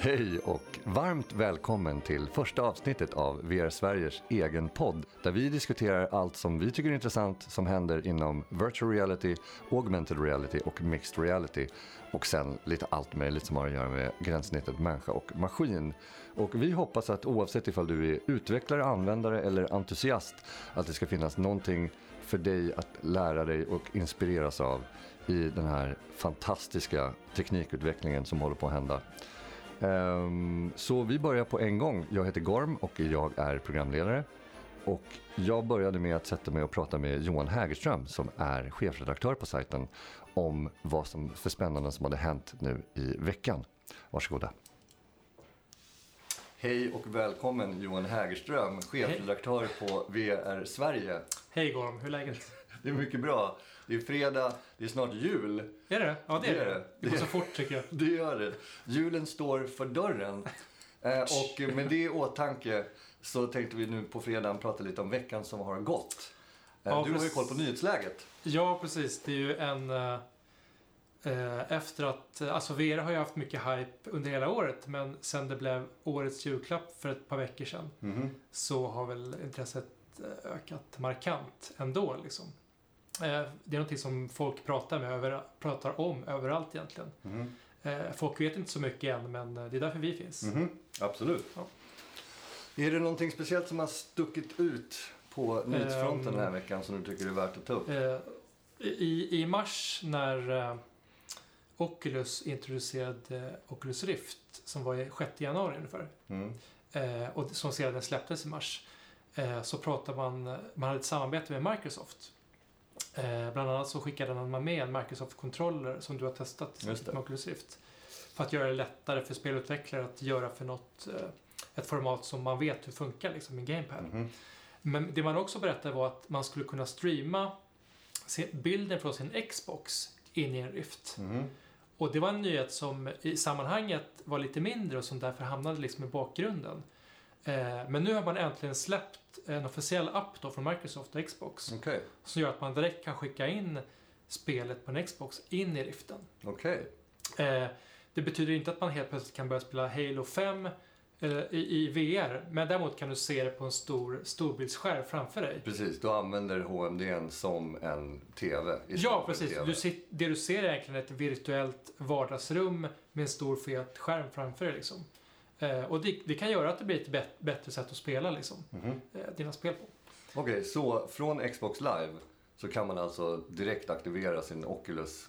Hej och varmt välkommen till första avsnittet av VR Sveriges egen podd där vi diskuterar allt som vi tycker är intressant som händer inom virtual reality, augmented reality och mixed reality och sen lite allt möjligt som har att göra med gränssnittet människa och maskin. Och vi hoppas att oavsett ifall du är utvecklare, användare eller entusiast att det ska finnas någonting för dig att lära dig och inspireras av i den här fantastiska teknikutvecklingen som håller på att hända. Ehm, Så vi börjar på en gång. Jag heter Gorm och jag är programledare. Och jag började med att sätta mig och prata med Johan Hägerström som är chefredaktör på sajten om vad som för spännande som hade hänt nu i veckan. Varsågoda. Hej och välkommen Johan Hägerström, chefredaktör på VR Sverige. Hej Gorm, hur är läget? Det är mycket bra. Det är fredag, det är snart jul. Är det Ja, det är Det är det. går så fort tycker jag. Det gör det. Julen står för dörren. Eh, och med det i åtanke så tänkte vi nu på fredagen prata lite om veckan som har gått. Eh, Ja, du har ju koll på nyhetsläget. Ja, precis. Det är ju en... eh, efter att... Alltså VR har ju haft mycket hype under hela året. Men sen det blev årets julklapp för ett par veckor sedan. Så har väl intresset ökat markant ändå liksom. Eh, Det är någonting som folk pratar, med över, pratar om överallt egentligen. Eh, Folk vet inte så mycket än, men eh, det är därför vi finns. Mhm. Absolut. Ja. Är det någonting speciellt som har stuckit ut på nyhetsfronten Ehm. den här veckan som du tycker är värt att ta upp? I, I mars när Oculus introducerade Oculus Rift, som var i 6 januari ungefär, Mm. och som sedan släpptes i mars, så pratade man, man hade ett samarbete med Microsoft. Eh, bland annat så skickade man med en Microsoft-controller som du har testat med Oculus Rift. För att göra det lättare för spelutvecklare att göra för något, eh, ett format som man vet hur funkar liksom, i GamePad. Mhm. Men det man också berättade var att man skulle kunna streama bilden från sin Xbox in i en Rift. Mhm. Och det var en nyhet som i sammanhanget var lite mindre och som därför hamnade liksom i bakgrunden. Eh, men nu har man äntligen släppt en officiell app då från Microsoft och Xbox Okej. som gör att man direkt kan skicka in spelet på en Xbox in i Riften. Okej. Eh, det betyder inte att man helt plötsligt kan börja spela Halo 5 eh, i, VR, men däremot kan du se det på en stor storbildsskärm framför dig. Precis, du använder HMD som en TV. Ja, precis. TV. Du sit, det du ser är egentligen ett virtuellt vardagsrum med en stor fet skärm framför dig. Liksom. Eh, och det, det kan göra att det blir ett bet- bättre sätt att spela liksom, Mhm. eh, dina spel på. Okej, så från Xbox Live så kan man alltså direkt aktivera sin Oculus.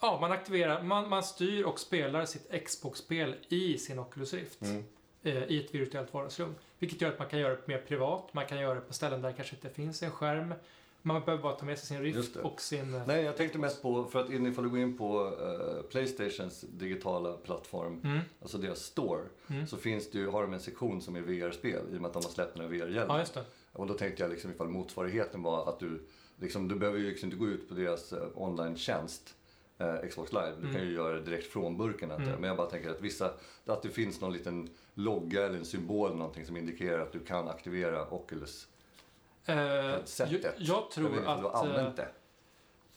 Ja, man aktiverar, man, man styr och spelar sitt Xbox-spel i sin Oculus Rift. Mm. eh, I ett virtuellt vardagsrum. Vilket gör att man kan göra det mer privat. Man kan göra det på ställen där det kanske inte finns en skärm. Man behöver bara ta med sig sin Rift och sin... eh, Nej, jag tänkte mest på, för att ifall du går in på eh, Playstations digitala plattform, Mm, alltså deras store, mm. så finns det ju, har de en sektion som är VR-spel i och med att de har släppt den VR-hjälmen. Ja, just det. Och då tänkte jag liksom ifall motsvarigheten var att du, liksom, du behöver ju liksom inte gå ut på deras eh, online-tjänst, eh, Xbox Live. Du Mm. kan ju göra det direkt från burken. Mm. Men jag bara tänker att vissa, att det finns någon liten logga eller en symbol eller någonting som indikerar att du kan aktivera Oculus Eh, sättet. jag, jag tror jag vet inte om att... du har använt det.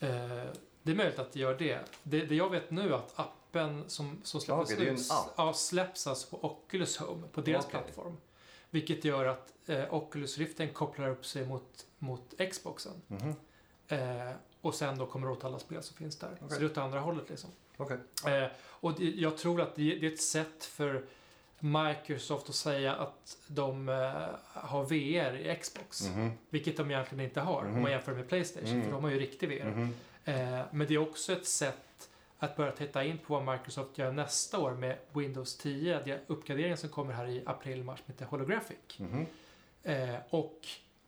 Eh, det är möjligt att det gör det. Det, det jag vet nu är att appen som, som släpps en ut ja, släpps alltså på Oculus Home, på deras Okej. plattform. Vilket gör att eh, Oculus Riften kopplar upp sig mot, mot Xboxen. Mhm. Eh, och sen då kommer åt alla spel som finns där. Okej. Så det är åt andra hållet liksom. Okej. Eh, och det, jag tror att det, det är ett sätt för Microsoft att säga att de eh, har VR i Xbox. Mhm. Vilket de egentligen inte har om Mhm. man jämför med Playstation. Mm. För de har ju riktig VR. Mhm. Eh, men det är också ett sätt att börja titta in på vad Microsoft gör nästa år med Windows 10. Det är uppgraderingen som kommer här i april-mars som heter Holographic. Mhm. Eh, och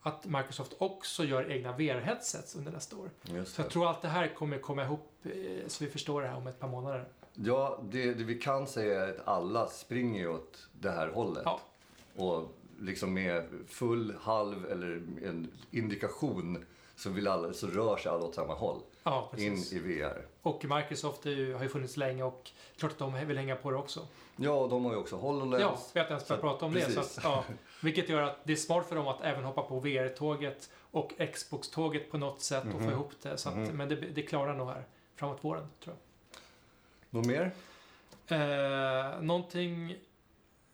att Microsoft också gör egna VR-headsets under nästa år. Så jag tror allt det här kommer komma ihop eh, så vi förstår det här om ett par månader. Ja, det, det vi kan säga är att alla springer ju åt det här hållet. Ja. Och liksom med full, halv eller en indikation så, vill alla, så rör sig alla åt samma håll. Ja, In precis. i VR. Och Microsoft ju, har ju funnits länge och klart att de vill hänga på det också. Ja, och de har ju också HoloLens. Ja, vi har inte ens börjat prata om det. Så precis. att, ja, vilket gör att det är smart för dem att även hoppa på VR-tåget och Xbox-tåget på något sätt och få Mhm. ihop det. Så att, Mhm. Men det, det klarar nog här framåt våren, tror jag. Något mer? Eh, någonting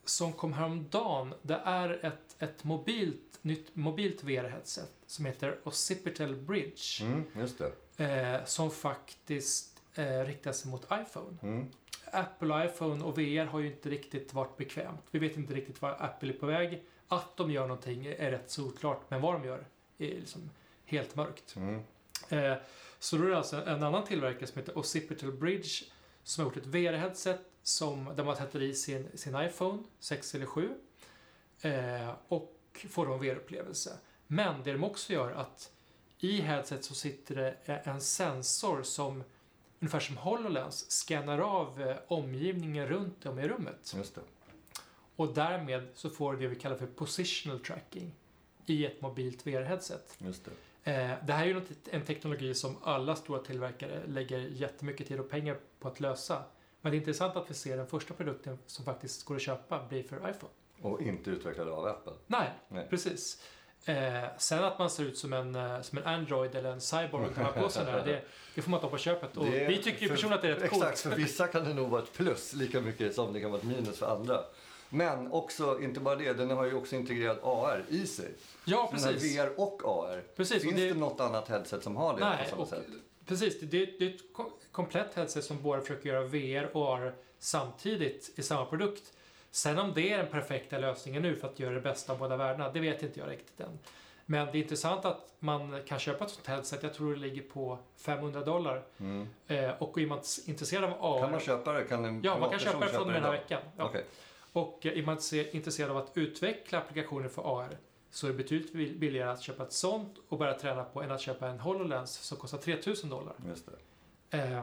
som kom häromdagen, det är ett, ett mobilt, nytt mobilt VR-headset som heter Occipital Bridge. Mm, just det. Eh, som faktiskt eh, riktar sig mot iPhone. Mm. Apple, iPhone och VR har ju inte riktigt varit bekvämt. Vi vet inte riktigt var Apple är på väg. Att de gör någonting är rätt solklart, men vad de gör är liksom helt mörkt. Mm. Eh, så då är det alltså en annan tillverkare som heter Occipital Bridge som har gjort ett VR-headset som, där man sätter i sin, sin iPhone 6 eller 7 eh, och får då en VR-upplevelse. Men det de också gör att i headset så sitter det en sensor som ungefär som HoloLens scannar av eh, omgivningen runt om i rummet. Just det. Och därmed så får du det vi kallar för positional tracking i ett mobilt VR-headset. Just det. Eh, det här är ju en teknologi som alla stora tillverkare lägger jättemycket tid och pengar på att lösa. Men det är intressant att vi ser den första produkten som faktiskt går att köpa blir för iPhone. Och inte utvecklade av Apple. Nej, Nej. precis. Eh, sen att man ser ut som en, eh, som en Android eller en Cyborg och kan ha på sig här, det, det får man ta på köpet. Och Det vi tycker ju personligen att det är rätt Exakt, coolt. för vissa kan det nog vara ett plus lika mycket som det kan vara ett minus för andra. Men också, inte bara det, den har ju också integrerat AR i sig. Ja, Den har precis. VR och AR. Precis, och Finns det- det... något annat headset som har det Nej, på samma och, sätt? precis. Det, det är ett kom- komplett headset som bara försöker göra VR och AR samtidigt i samma produkt. Sen om det är den perfekta lösningen nu för att göra det bästa av båda världarna, det vet inte jag riktigt än. Men det är intressant att man kan köpa ett sånt headset. Jag tror det ligger på 500 dollar. Mm. Eh, och är man intresserad av AR... Kan man köpa det? Kan en Ja, man kan köpa det från den här veckan. Ja. Okej. Och eh, är man se- intresserad av att utveckla applikationer för AR så är det betydligt bill- billigare att köpa ett sånt och börja träna på än att köpa en HoloLens som kostar 3000 dollar. Just. Eh,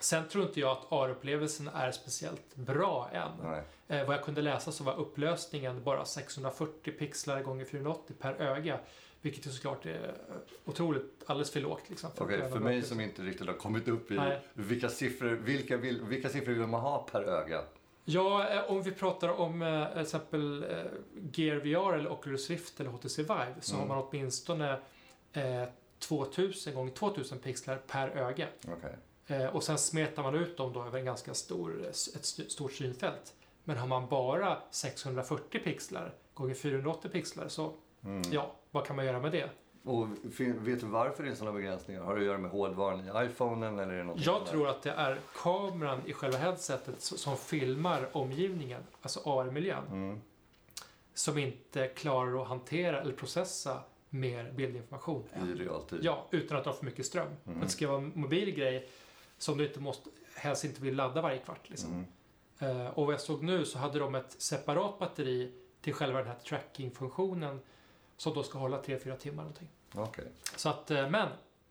sen tror inte jag att AR-upplevelsen är speciellt bra än. Eh, vad jag kunde läsa så var upplösningen bara 640 pixlar gånger 480 per öga. Vilket ju såklart är otroligt, alldeles för lågt. Liksom, att träna för mig som inte riktigt har kommit upp i Nej. vilka siffror, vilka, vill, vilka siffror vill man ha per öga? Ja, eh, om vi pratar om eh, till exempel eh, Gear VR eller Oculus Rift eller HTC Vive så Mm. har man åtminstone eh, 2000 gånger 2000 pixlar per öga. Okej. Eh, och sen smetar man ut dem då över en ganska stor, ett st- stort synfält. Men har man bara 640 pixlar gånger 480 pixlar så Mm. ja, vad kan man göra med det? Och vet du varför det är sådana begränsningar? Har det att göra med hårdvaran i iPhonen eller är det något Jag annat? tror att det är kameran i själva headsetet som filmar omgivningen, alltså AR-miljön, Mm. som inte klarar att hantera eller processa mer bildinformation. I realtid? Ja, utan att ha för mycket ström. Mm. Att det ska vara en mobil grej som du inte måste, helst inte vill ladda varje kvart. Liksom. Mm. Eh, och vad jag såg nu så hade de ett separat batteri till själva den här tracking-funktionen som då ska hålla 3-4 timmar någonting. Okej. Så att, eh, men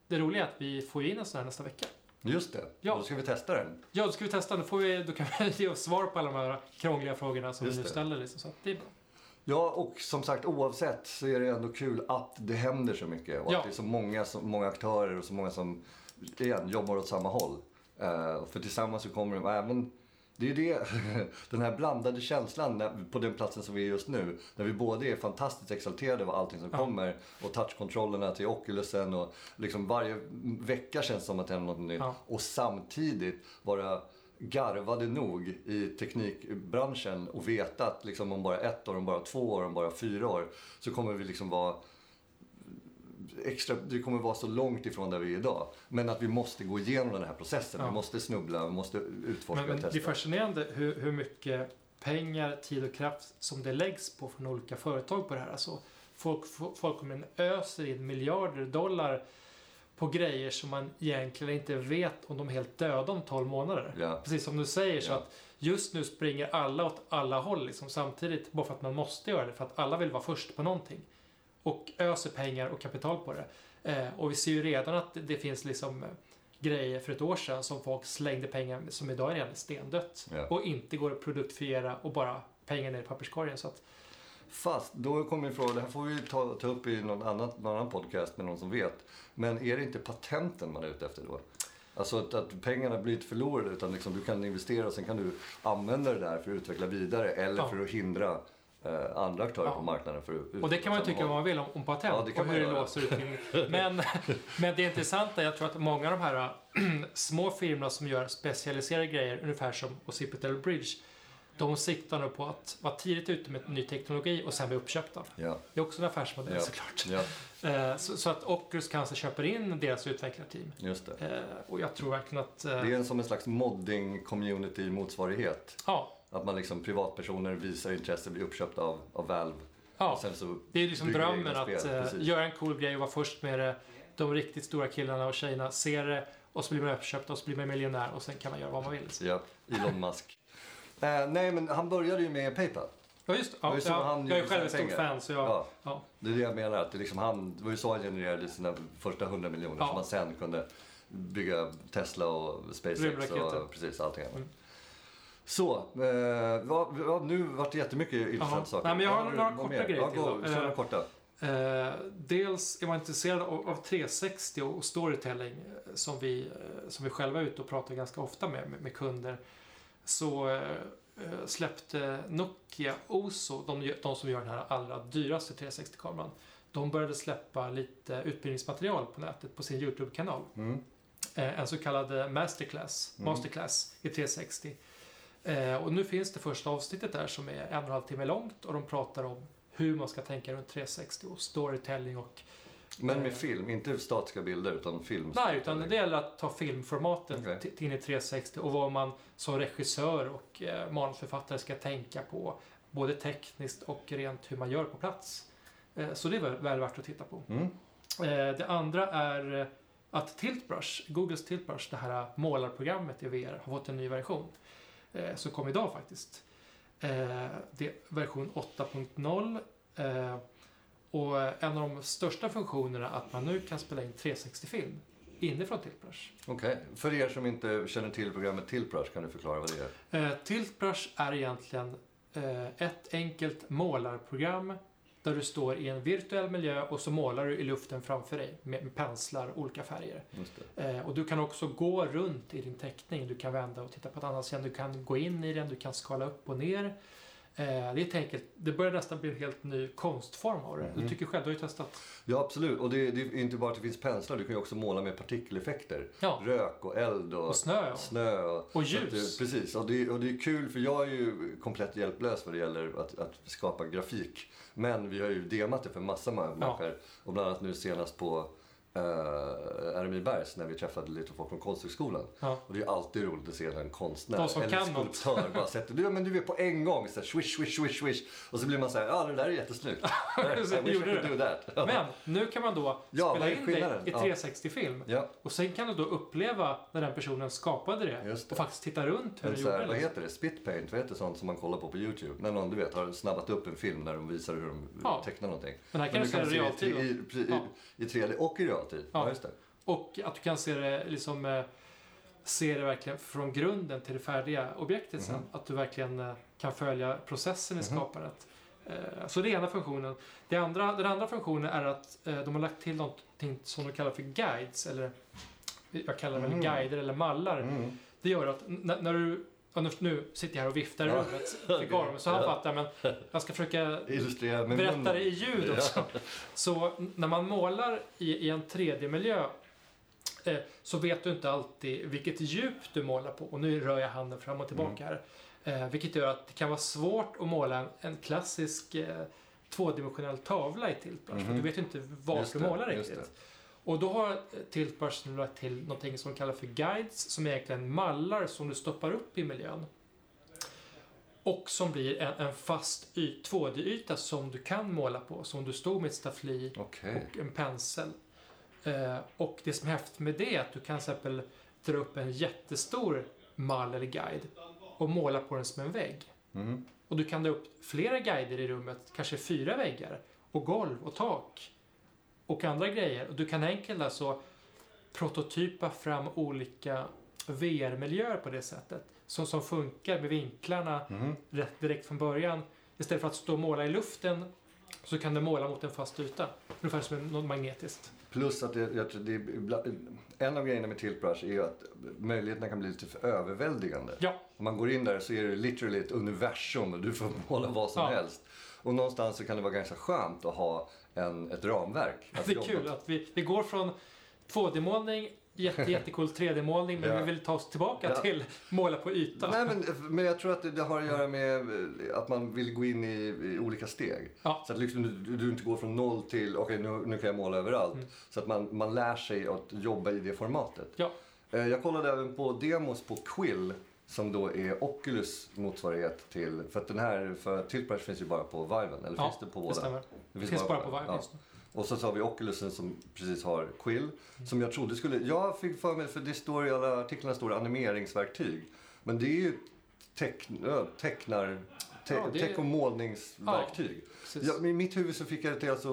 det roliga är att vi får in en sån här nästa vecka. Just det, Ja. då ska vi testa den. Ja, då ska vi testa. Då, får vi, då kan vi ge oss svar på alla de här krångliga frågorna som Just vi nu det. ställer. Liksom. Så att det är bra. Ja, och som sagt oavsett så är det ändå kul att det händer så mycket och Ja. att det är så många, så många aktörer och så många som igen, jobbar åt samma håll. Eh, för tillsammans så kommer de även det är det, den här blandade känslan när, på den platsen som vi är just nu. När vi både är fantastiskt exalterade över allting som Ja. kommer och touchkontrollerna till Oculusen och liksom varje vecka känns som att det händer något nytt. Ja. Och samtidigt vara garvade nog i teknikbranschen och veta att liksom om bara ett år, om bara två år, om bara fyra år så kommer vi liksom vara extra, det kommer vara så långt ifrån där vi är idag. Men att vi måste gå igenom den här processen. Ja. Vi måste snubbla, vi måste utforska Men, och det är testa. fascinerande hur, hur mycket pengar, tid och kraft som det läggs på från olika företag på det här. Alltså, folk, folk kommer in öser in miljarder dollar på grejer som man egentligen inte vet om de är helt döda om 12 månader. Ja. Precis som du säger så att just nu springer alla åt alla håll liksom, samtidigt bara för att man måste göra det för att alla vill vara först på någonting. Och öser pengar och kapital på det. Eh, och vi ser ju redan att det, det finns liksom eh, grejer för ett år sedan som folk slängde pengar som idag är redan stendött. Ja. Och inte går att produktfiera och bara pengar ner i papperskorgen. Så att, Fast då kommer min fråga, det här får vi ta, ta upp i någon annan, någon annan podcast med någon som vet. Men är det inte patenten man är ute efter då? Alltså att, att pengarna blir inte förlorade utan liksom du kan investera och sen kan du använda det där för att utveckla vidare eller Ja. för att hindra eh, andra aktörer Ja. på marknaden för att Och det kan man tycka vad man vill om, om patent Ja, det och hur det låser ut. men, men det intressanta jag tror att många av de här små firmorna som gör specialiserade grejer, ungefär som Occipital Bridge, de siktar nog på att vara tidigt ute med ny teknologi och sen bli uppköpta. Ja, Det är också en affärsmodell Ja. såklart. ja, Eh, så, så att Oculus kanske köper in deras utvecklarteam. just det. Eh, och jag tror verkligen att... eh, Det är en, som en slags modding-community-motsvarighet. Ja, Att man liksom privatpersoner visar intresse, blir uppköpta av, av Valve. ja. Det är liksom drömmen att eh, precis. göra en cool grej och vara först med det. De riktigt stora killarna och tjejerna ser det och så blir man uppköpt och så blir man miljonär och sen kan man göra vad man vill. Ja, Elon Musk. Eh, nej, men han började ju med Paypal. Ja, just det. Det Ja, ja, han jag är själv ett stort fan så jag... Ja, Ja. det är det jag menar. Att det, liksom han, det var ju så han genererade sina första 100 miljoner Ja. som han sen kunde bygga Tesla och SpaceX och precis allting annat. Mm. Så, eh, vad, vad, nu vart det jättemycket Jaha. saker. Nej, men jag har några korta mer? grejer ja, till gå. Kör Eh, korta. Eh, dels är man intresserad av, av 360 och storytelling eh, som vi, eh, som vi själva är ute och pratar ganska ofta med, med, med kunder. Så släppte Nokia Oso, de, de som gör den här allra dyraste 360-kameran. De började släppa lite utbildningsmaterial på nätet på sin YouTube-kanal. Mm. En så kallad eh, masterclass, Mm. masterclass i 360. Eh, och nu finns det första avsnittet där som är en och en halv timme långt och de pratar om hur man ska tänka runt 360 och storytelling och... Men med Eh. film, inte statiska bilder utan film. Nej, utan det gäller att ta filmformatet Okej. till- in i 360 och vad man som regissör och eh, manusförfattare ska tänka på. Både tekniskt och rent hur man gör på plats. Eh, så det är väl, väl värt att titta på. Mm. Eh, det andra är att Tiltbrush, Googles Tiltbrush, det här målarprogrammet i VR, har fått en ny version. Eh, som kom idag faktiskt. Eh, det är version 8.0. Eh, och en av de största funktionerna är att man nu kan spela in 360-film inifrån Tiltbrush. Okej, för er som inte känner till programmet Tiltbrush kan du förklara vad det är? Eh, Tiltbrush är egentligen eh, ett enkelt målarprogram där du står i en virtuell miljö och så målar du i luften framför dig med, penslar, olika färger. Eh, och du kan också gå runt i din teckning. Du kan vända och titta på ett annat sätt. Du kan gå in i den, du kan skala upp och ner. Eh, det är ett enkelt, det börjar nästan bli en helt ny konstform av det. Du Mhm. tycker själv, du har ju testat. Ja, absolut. Och det, det är inte bara att det finns penslar, du kan ju också måla med partikeleffekter. Ja, Rök och eld och, och snö ja. snö. Och, Och ljus. Det, precis, och det, och det är kul för jag är ju komplett hjälplös vad det gäller att, att skapa grafik. Men vi har ju demat det för massa ma- människor. Och bland annat nu senast på uh, RMI Bergs när vi träffade lite folk från Konsthögskolan. ja. Och det är alltid roligt att se en konstnär De som eller kan skulptör bara sätter, du, men du vet på en gång så här, swish, swish, swish, swish. Och så blir man så här, ja det där är jättesnyggt. I wish I Gjorde could det. do that. Men nu kan man då Ja, spela är in det skillnaden? i Ja. 360-film. Ja, Och sen kan du då uppleva när den personen skapade det. Det. Och faktiskt titta runt hur en den gjorde här, vad det. heter det? Spitpaint, vad heter sånt som man kollar på på YouTube? När någon du vet har snabbat upp en film när de visar hur de Ja. tecknar någonting. Men här kan Men du det i se realtid. i, i, i, i 3D och i realtid. Ja, Ja. just det. Och att du kan se det liksom eh, se det verkligen från grunden till det färdiga objektet sen. Mhm. Att du verkligen eh, kan följa processen i skapandet. Eh, Så det är ena funktionen. Det andra, den andra funktionen är att de har lagt till någonting som de kallar för guides. Eller jag kallar det Mm. guider eller mallar. Mm. Det gör att n- när du Nu, sitter jag här och viftar i rummet för Garmin, så han fattar. Men jag ska försöka Illustrera berätta det i ljud också. Så när man målar i, i en 3D-miljö eh, så vet du inte alltid vilket djup du målar på. Och nu rör jag handen fram och tillbaka här. Eh, vilket gör att det kan vara svårt att måla en, en klassisk eh, tvådimensionell tavla i. För Mhm. du vet ju inte Just du målar riktigt. Och då har Tiltbrush nu lagt till någonting som de kallar för guides, som är egentligen mallar som du stoppar upp i miljön. Och som blir en, en fast y- 2D-yta som du kan måla på, som du stod med ett staffli Okej. och en pensel. Eh, och det som är häftigt med det är att du kan till exempel dra upp en jättestor mall eller guide och måla på den som en vägg. Mm. Och du kan dra upp flera guider i rummet, kanske fyra väggar, och golv och tak och andra grejer. Och du kan enkelt alltså prototypa fram olika VR-miljöer på det sättet. Som, som funkar med vinklarna Mm. rätt direkt från början. Istället för att stå och måla i luften Så kan du måla mot en fast yta. Ungefär som något magnetiskt. Plus att det, jag tror det är, en av grejerna med Tiltbrush är att möjligheterna kan bli lite för överväldigande. Ja, Om man går in där så är det literally ett universum och du får måla vad som Ja. helst. Och någonstans så kan det vara ganska skönt att ha en, ett ramverk. det är kul att vi, vi går från 2D-målning, jätte, jättecool 3D-målning, men Ja. vi vill ta oss tillbaka Ja. till måla på yta. Nej, men, men jag tror att det, det har att göra med eh, att man vill gå in i, i olika steg. Ja. Så att liksom du, du inte går från noll till okej nu, nu kan jag måla överallt. Mm. Så att man, man lär sig att jobba i det formatet. Ja. Eh, Jag kollade även på demos på Quill som då är Oculus motsvarighet till, för att den här, för Tiltbrush finns ju bara på Viven, eller Ja, finns det på Det båda? stämmer. Det finns bara på Vive ja. just nu. Och så har vi Oculusen som precis har Quill. Mm. Som jag trodde skulle... Jag fick för mig, för det står i alla artiklarna står det animeringsverktyg. Men det är ju teckn, ö, tecknar... Te, Ja, det Teck och målningsverktyg. Precis. Ja, I mitt huvud så fick jag det till alltså,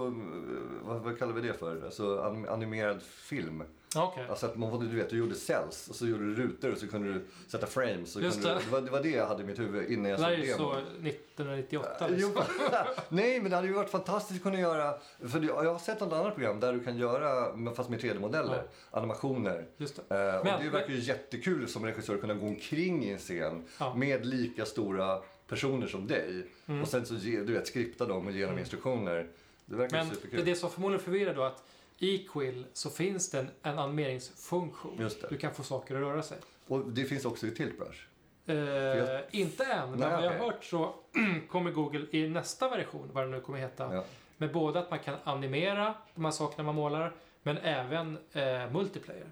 vad, vad kallar vi det för? Alltså anim- animerad film. Ja, okej. Alltså att man, du vet, du gjorde cells och så gjorde du rutor och så kunde du sätta frames. Och Just det. Du, det, var, det var det jag hade i mitt huvud innan jag Det såg är ju demon. så 1998. Jo, Liksom. nej, men det hade ju varit fantastiskt att kunna göra... För det- jag har sett något annat program där du kan göra, men fast med 3D-modeller, animationer. Just det. Eh, och Men- det verkar ju jättekul som regissör att kunna gå omkring i en scen Ja. med lika stora personer som dig. Mm. Och sen så du vet, skripta dem och ge dem Mm. instruktioner. Det verkar Men det, superkul. det som förmodligen förvirrar då att i Quill så finns det en, animeringsfunktion. Just. Du kan få saker att röra sig. Och det finns också i Tiltbrush. Eh, jag- Inte än, men Nej, vad jag har hört så kommer Google i nästa version, vad det nu kommer heta, Ja. med både att man kan animera de här sakerna man målar, men även eh, multiplayer.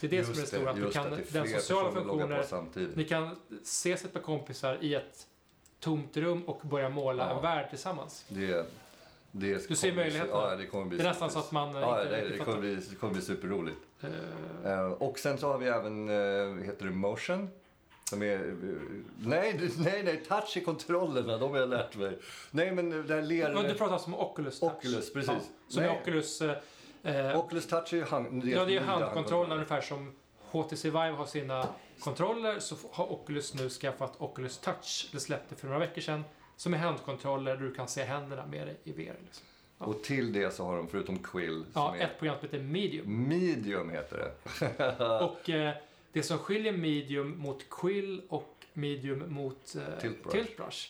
Det är det som är det stora, att du just kan, är den sociala funktionen, ni kan ses ett par kompisar i ett tomt rum och börja måla Ja. en värld tillsammans. Det, det Du ser möjligheterna. Ja, det kommer bli Det är nästan så att man eh, Ja, inte det, det, kommer bli, det kommer bli superroligt. Eh, Eh, och sen så har vi även, uh, heter det motion? Som är, nej, nej, nej, touch i kontrollerna, de har jag lärt mig. Nej, men det här ler... du pratar alltså om Oculus Touch? Oculus, precis. Ja, som Nej. är Oculus... Eh, Oculus touch är ju hand, ja, det är handkontrollerna ungefär som HTC Vive har sina kontroller så har Oculus nu skaffat Oculus Touch. Det släppte för några veckor sedan. Som är handkontroller där du kan se händerna med dig i VR. Liksom. Ja. Och till det så har de, förutom Quill, Ja, ett program som heter Medium. medium heter det. Och eh, det som skiljer Medium mot Quill och Medium mot eh, Tiltbrush. Tiltbrush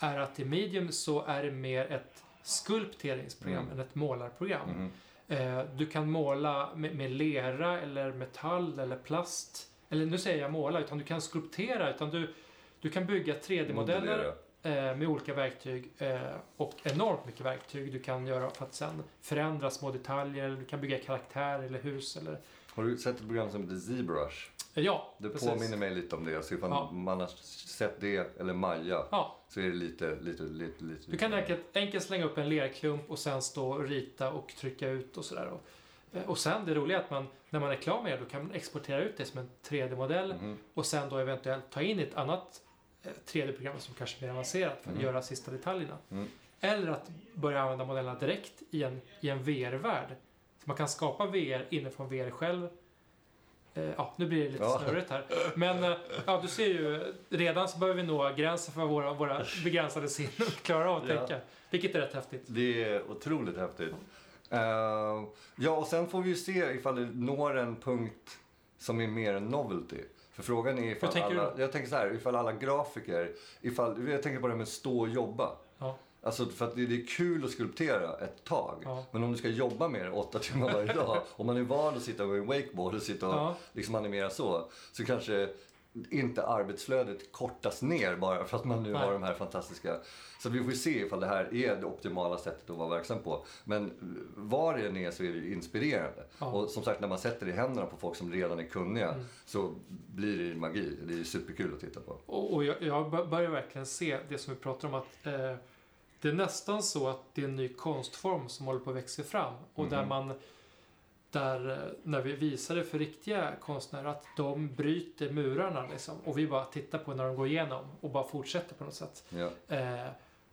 är att i Medium så är det mer ett skulpteringsprogram Mm. än ett målarprogram. Mhm. Eh, du kan måla med, med lera eller metall eller plast. Eller nu säger jag måla, utan du kan skulptera. Utan du, du kan bygga 3D-modeller Modellera. eh, med olika verktyg eh, och enormt mycket verktyg du kan göra för att sen förändra små detaljer. Eller du kan bygga karaktär eller hus. Eller, Har du sett ett program som heter ZBrush? eh, ja, Det precis. påminner mig lite om det. Så ifall Ja. man har sett det, eller Maja, Ja, så är det lite, lite, lite, lite... du kan enkelt, enkelt slänga upp en lerklump och sen stå och rita och trycka ut och sådär. Och, eh, sen det roliga är att man, när man är klar med det, då kan man exportera ut det som en 3D-modell Mhm. och sen då eventuellt ta in ett annat eh, 3D-program som kanske är mer avancerat för att Mm. göra sista detaljerna. Mm. Eller att börja använda modellerna direkt i en, i en VR-värld. Så man kan skapa VR inifrån VR själv. Eh, ja, nu blir det lite Ja. snurrigt här. Men eh, ja, du ser ju, redan så börjar vi nå gränsen för vad våra, våra begränsade sinnen klarar av att Ja. tänka. Vilket är rätt häftigt. Det är otroligt häftigt. Eh, ja, och sen får vi ju se ifall det når en punkt som är mer en novelty. För frågan är ifall alla, jag tänker så här, ifall alla grafiker, ifall, jag tänker på det här med stå och jobba. Ja. Alltså för att det det är kul att skulptera ett tag. Ja. Men om du ska jobba med det åtta timmar varje dag, om man är van att sitta med en wakeboard och sitta och Ja. liksom animera så, så kanske inte arbetsflödet kortas ner bara för att man nu har de här fantastiska... Så vi får se ifall det här är det optimala sättet att vara verksam på. Men var det än är så är det ju inspirerande. Ja. Och som sagt, när man sätter det i händerna på folk som redan är kunniga Mm. så blir det ju magi. Det är ju superkul att titta på. Och, och jag, jag bör- börjar verkligen se det som vi pratar om att eh, det är nästan så att det är en ny konstform som håller på att växa fram. Och där Mhm. man, där eh, när vi visar det för riktiga konstnärer, att de bryter murarna liksom. Och vi bara tittar på när de går igenom och bara fortsätter på något sätt. Ja. Eh,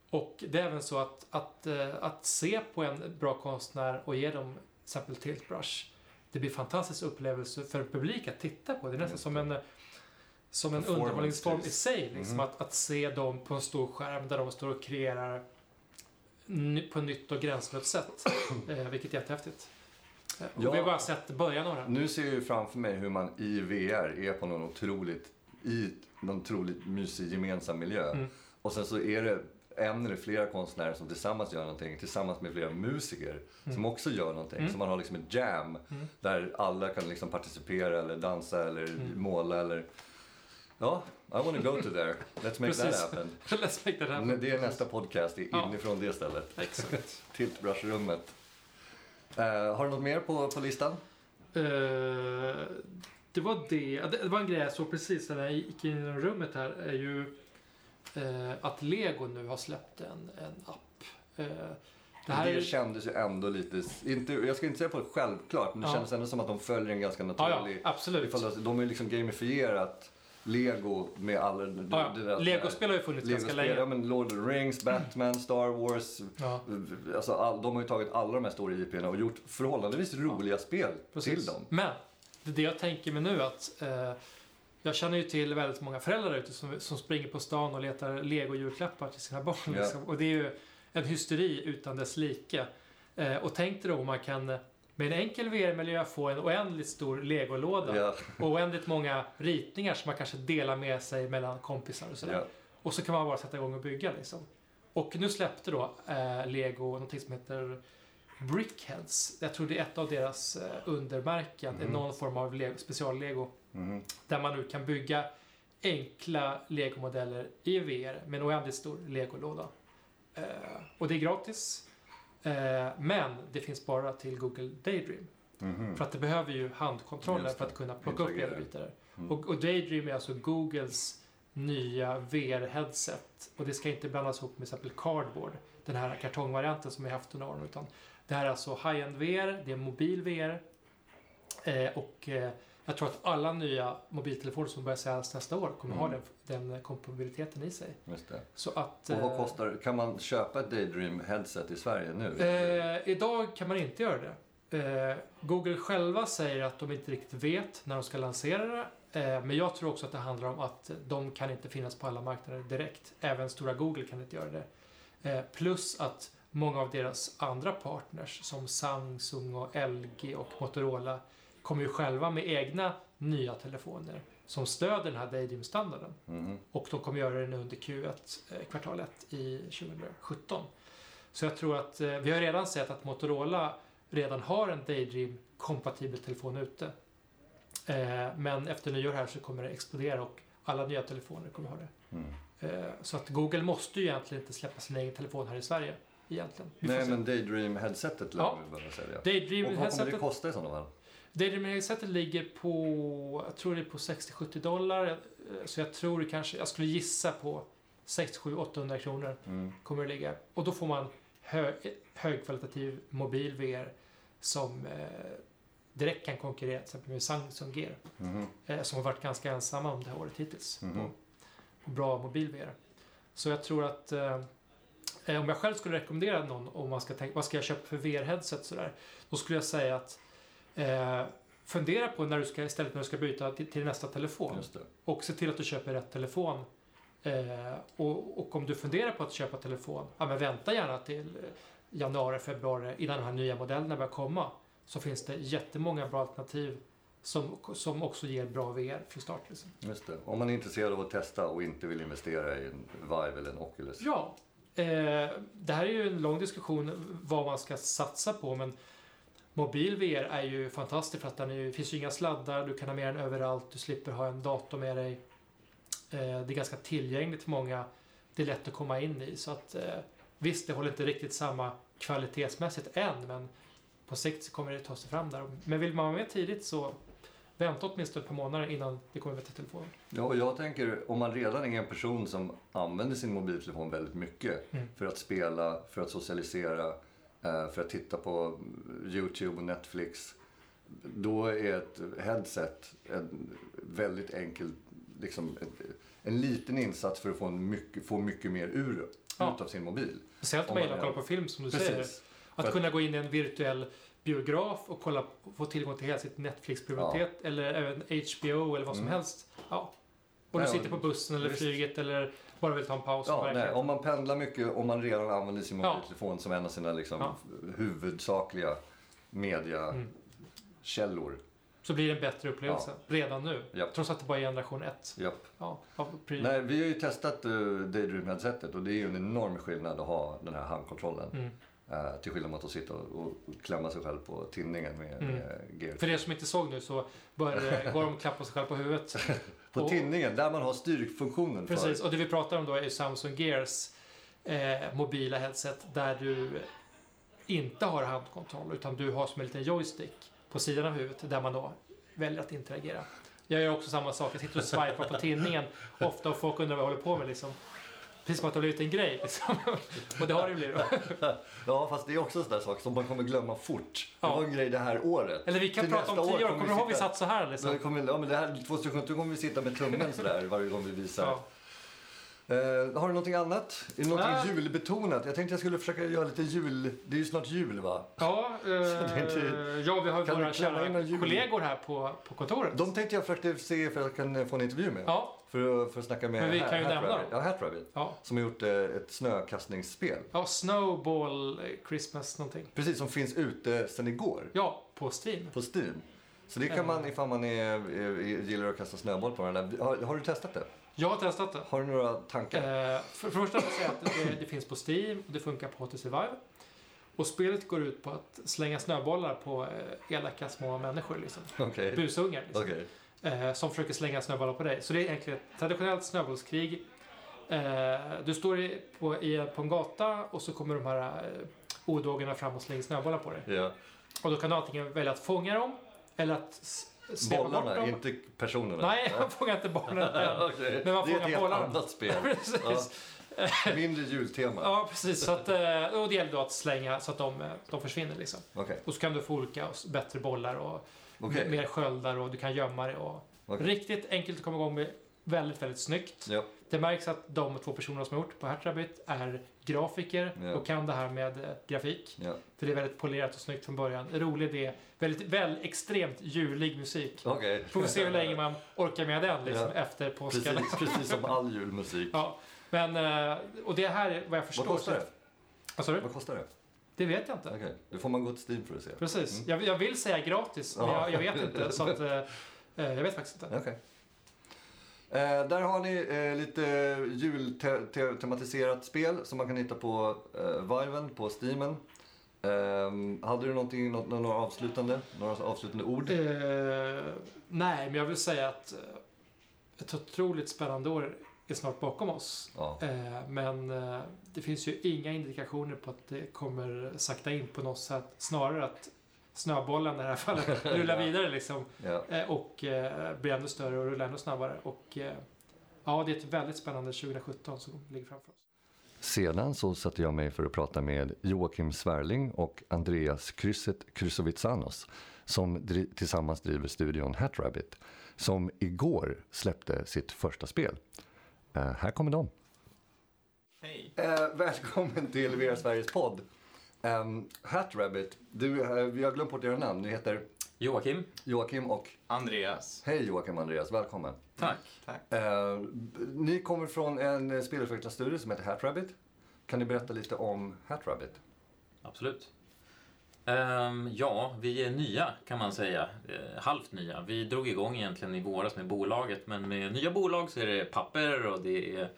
och det är även så att, att, eh, att se på en bra konstnär och ge dem till exempel tiltbrush. Det blir en fantastisk upplevelse för publik att titta på. Det är nästan Just som en, som en underhållningsform i sig. Liksom, Mhm. att, att se dem på en stor skärm där de står och kreerar på ett nytt och gränslöst sätt. Eh, vilket är jättehäftigt. Eh, och Ja. Vi har bara sett början av det. här. Nu ser jag ju framför mig hur man i VR är på någon otroligt, i någon otroligt mysig gemensam miljö. Mm. Och sen så är det en eller flera konstnärer som tillsammans gör någonting tillsammans med flera musiker som också gör någonting. Mm. Så man har liksom ett jam Mm. där alla kan liksom participera eller dansa eller Mm. måla eller... Ja, I wanna go to there. Let's make that happen. Let's make that happen. Det är nästa podcast, det är Ja. inifrån det stället. Exakt. Tiltbrush-rummet. Eh, har du något mer på, på listan? Eh, det var det. ja, Det var en grej jag såg precis när jag gick in i rummet här. är ju eh, att Lego nu har släppt en, en app. Det här det kändes ju ändå lite, inte, jag ska inte säga på det självklart, men det Ja. kändes ändå som att de följer en ganska ja, naturlig... ja, absolut. ifall de, de har ju liksom gamifierat Lego med alla... Ja, ja. Lego-spel har ju funnits ganska Lego-spel, ja länge. men Lord of the Rings, Batman, Star Wars. Ja, Alltså all, de har ju tagit alla de här stora IP'na och gjort förhållandevis roliga spel precis. till dem. Men det är det jag tänker mig nu att eh, jag känner ju till väldigt många föräldrar ute som, som springer på stan och letar Lego-julklappar till sina barn. Ja. Liksom. Och det är ju en hysteri utan dess like. Eh, och tänk dig då om man kan med en enkel VR-miljö få en oändligt stor Lego-låda. Ja, Och oändligt många ritningar som man kanske delar med sig mellan kompisar och sådär. ja. Och så kan man bara sätta igång och bygga liksom. Och nu släppte då eh, Lego någonting som heter Brickheads. Jag tror det är ett av deras eh, undermärken. Det är Mhm. någon form av Lego, special-Lego. Mhm. Där man nu kan bygga enkla Lego-modeller i VR med en oändligt stor Lego-låda. Eh, och det är gratis. Eh, men det finns bara till Google Daydream. Mhm. För att det behöver ju handkontrollen Just för att kunna plocka upp där. Mm. Och, och Daydream är alltså Googles nya VR-headset. Och det ska inte blandas ihop med till exempel Cardboard, den här kartongvarianten som vi haft under åren. Utan det här är alltså high-end VR, det är mobil VR. Eh, och eh, jag tror att alla nya mobiltelefoner som börjar säljas nästa år kommer ha Mm. den, den kompatibiliteten i sig. Just det. Så att... Och vad eh, kostar, kan man köpa ett Daydream headset i Sverige nu? Eh, idag kan man inte göra det. Eh, Google själva säger att de inte riktigt vet när de ska lansera det. Eh, men jag tror också att det handlar om att de kan inte finnas på alla marknader direkt. Även stora Google kan inte göra det. Eh, plus att många av deras andra partners som Samsung och LG och Motorola kommer ju själva med egna nya telefoner som stöder den här Daydream-standarden. Mhm. Och de kommer göra det nu under Q1, eh, kvartal 1 i 2017. Så jag tror att eh, vi har redan sett att Motorola redan har en Daydream-kompatibel telefon ute. Eh, men efter nyår här så kommer det explodera och alla nya telefoner kommer ha det. Mm. Eh, så att Google måste ju egentligen inte släppa sin egen telefon här i Sverige. Egentligen. Nej, men Daydream-headsetet lär Ja. vi behöva sälja. Och Daydream vad kommer det kosta i sådana fall? Daydream headsetet ligger på, jag tror det är på 60-70 dollar. Så jag tror det kanske, jag skulle gissa på 6-7-800 kronor. Mm. kommer det ligga. Och då får man hö högkvalitativ mobil VR som eh, direkt kan konkurrera till exempel med Samsung Gear. Mhm. Eh, som har varit ganska ensamma om det här året hittills. Mhm. På, på bra mobil VR. Så jag tror att eh, eh, om jag själv skulle rekommendera någon om man ska tänka, vad ska jag köpa för VR-headset sådär. Då skulle jag säga att eh, fundera på när du ska, istället när du ska byta till, till nästa telefon. Och se till att du köper rätt telefon. Eh, och, och om du funderar på att köpa telefon, ja, men vänta gärna till eh, januari, februari innan de här nya modellerna börjar komma. Så finns det jättemånga bra alternativ som, som också ger bra VR för start. Liksom. Just det. Om man är intresserad av att testa och inte vill investera i en Vive eller en Oculus. Ja, eh, det här är ju en lång diskussion vad man ska satsa på men mobil VR är ju fantastisk för att den är, det finns ju inga sladdar, du kan ha med den överallt, du slipper ha en dator med dig. Eh, det är ganska tillgängligt för många, det är lätt att komma in i så att eh, visst, det håller inte riktigt samma kvalitetsmässigt än men på sikt så kommer det ta sig fram där. Men vill man vara med tidigt så vänta åtminstone ett par månader innan det kommer bättre telefon. Ja, och jag tänker om man redan är en person som använder sin mobiltelefon väldigt mycket Mm. för att spela, för att socialisera, för att titta på Youtube och Netflix. Då är ett headset en väldigt enkel, liksom, en liten insats för att få, en mycket, få mycket mer ur Ja. utav sin mobil. Speciellt om man gillar att kolla på film som du säger. Precis. Att För att- kunna gå in i en virtuell biograf och kolla, få tillgång till hela sitt Netflix-bibliotek eller även HBO eller vad som Mm. helst. Ja, Och du sitter på bussen eller visst. flyget eller bara vill ta en paus. Ja, nej, om man pendlar mycket och man redan använder sin Ja. mobiltelefon som en av sina liksom, Ja. huvudsakliga mediakällor. Så blir det en bättre upplevelse redan nu. Japp. Trots att det bara är generation 1. Japp. Ja. Nej, vi har ju testat uh, Daydream-headsetet och det är ju en enorm skillnad att ha den här handkontrollen. Mm. Eh, till skillnad mot att sitta och, och klämma sig själv på tinningen med, Mm. med. För er som inte såg nu så började, går de och klappar sig själv på huvudet. På och- tinningen, där man har styrfunktionen Precis, för. och det vi pratar om då är Samsung Gears eh, mobila headset där du inte har handkontroll utan du har som en liten joystick på sidan av huvudet där man då väljer att interagera. Jag gör också samma sak, jag sitter och swipar på tinningen ofta och folk undrar vad jag håller på med liksom. Precis som att det har blivit en grej liksom. Och det har det ju blivit. Ja, fast det är också en sån där sak som man kommer glömma fort. Ja. Det var en grej det här året. Eller vi kan Till prata om tio år, kommer kommer du ihåg vi satt så här Så liksom? det kommer, ja, men det här 2017 kommer vi sitta med tummen sådär varje gång vi visar. Ja. Eh, har du någonting annat? Är det någonting Ah. julbetonat? Jag tänkte jag skulle försöka göra lite jul. Det är ju snart jul va? Ja, eh, inte- ja, vi har du våra kära kollegor här på, på kontoret. De tänkte jag försökte se ifall jag kan få en intervju med. Ja, För, att- för att snacka med Men vi kan ju nämna dem. Ja, Hat Rabbit. ja. Som har gjort eh, ett snökastningsspel. ja, Snowball eh, Christmas någonting. Precis, som finns ute sedan igår. Ja, på Steam. På Steam. Så det kan man ifall man är, gillar att kasta snöboll på den där. Har, har du testat det? Jag har testat det. Har du några tankar? Eh, för, för det första vill jag säga att det, det finns på Steam och det funkar på HTC Vive. Och spelet går ut på att slänga snöbollar på eh, elaka små människor, liksom. Okej. busungar. Liksom. Okej. Eh, som försöker slänga snöbollar på dig. Så det är egentligen ett traditionellt snöbollskrig. Eh, du står i, på, i, på en gata och så kommer de här eh, odågarna fram och slänger snöbollar på dig. Ja. Och då kan du antingen välja att fånga dem eller att svepa bort Bollarna, dem. inte personerna. Nej, man fångar inte barnen än. Okej. Men man det är fångar ett helt bollarna. annat spel. Ja. Mindre jultema. Ja, precis. Så att, eh, och det gäller då att slänga så att de, eh, de försvinner. Liksom. Okej. Och så kan du få olika bättre bollar och Okej. mer sköldar och du kan gömma dig. Och Okej. Riktigt enkelt att komma igång med. Väldigt, väldigt snyggt. Ja. Det märks att de två personerna som har gjort på Hatrabbit är grafiker Ja. och kan det här med eh, grafik. Ja. För det är väldigt polerat och snyggt från början. Rolig idé. Väldigt, väl, extremt julig musik. Okej. Får vi se hur länge man orkar med den liksom, efter påsken. Precis, precis som all julmusik. Ja, men, eh, och det här är vad jag förstår. Vad kostar det? Vad? Vad kostar det? Det vet jag inte. Okej, då får man gå till Steam för att se. Precis. Mm. Jag, jag vill säga gratis, men Ja. jag, jag vet inte. Så att, eh, eh, jag vet faktiskt inte. Okej. Eh, där har ni eh, lite jultematiserat spel som man kan hitta på eh, Viven, på Steamen. Eh, hade du någonting, något, några avslutande, några avslutande ord? Eh, nej, men jag vill säga att eh, ett otroligt spännande år är snart bakom oss. Ja. Eh, men eh, det finns ju inga indikationer på att det kommer sakta in på något sätt. Snarare att snöbollen i det här fallet rullar vidare liksom. Ja. Eh, och blir ännu större och rullar ännu snabbare. Och ja, det är ett väldigt spännande 2017 som ligger framför oss. Sedan så satte jag mig för att prata med Joakim Svärling och Andreas Krysset Krysovitsanos som dri- tillsammans driver studion Hat Rabbit som igår släppte sitt första spel. Eh, här kommer de. Hej. Eh, välkommen till Vera Sveriges podd. Um, Hat Rabbit, du, vi har glömt bort era namn. Ni heter Joakim. Joakim och... Andreas. Hej Joakim och Andreas, välkommen. Tack. Tack. Eh, ni kommer från en spelutvecklarstudio som heter Hat Rabbit. Kan ni berätta lite om Hat Rabbit? Absolut. Ehm, ja, vi är nya kan man säga. Eh, halvt nya. Vi drog igång egentligen i våras med bolaget men med nya bolag så är det papper och det, är,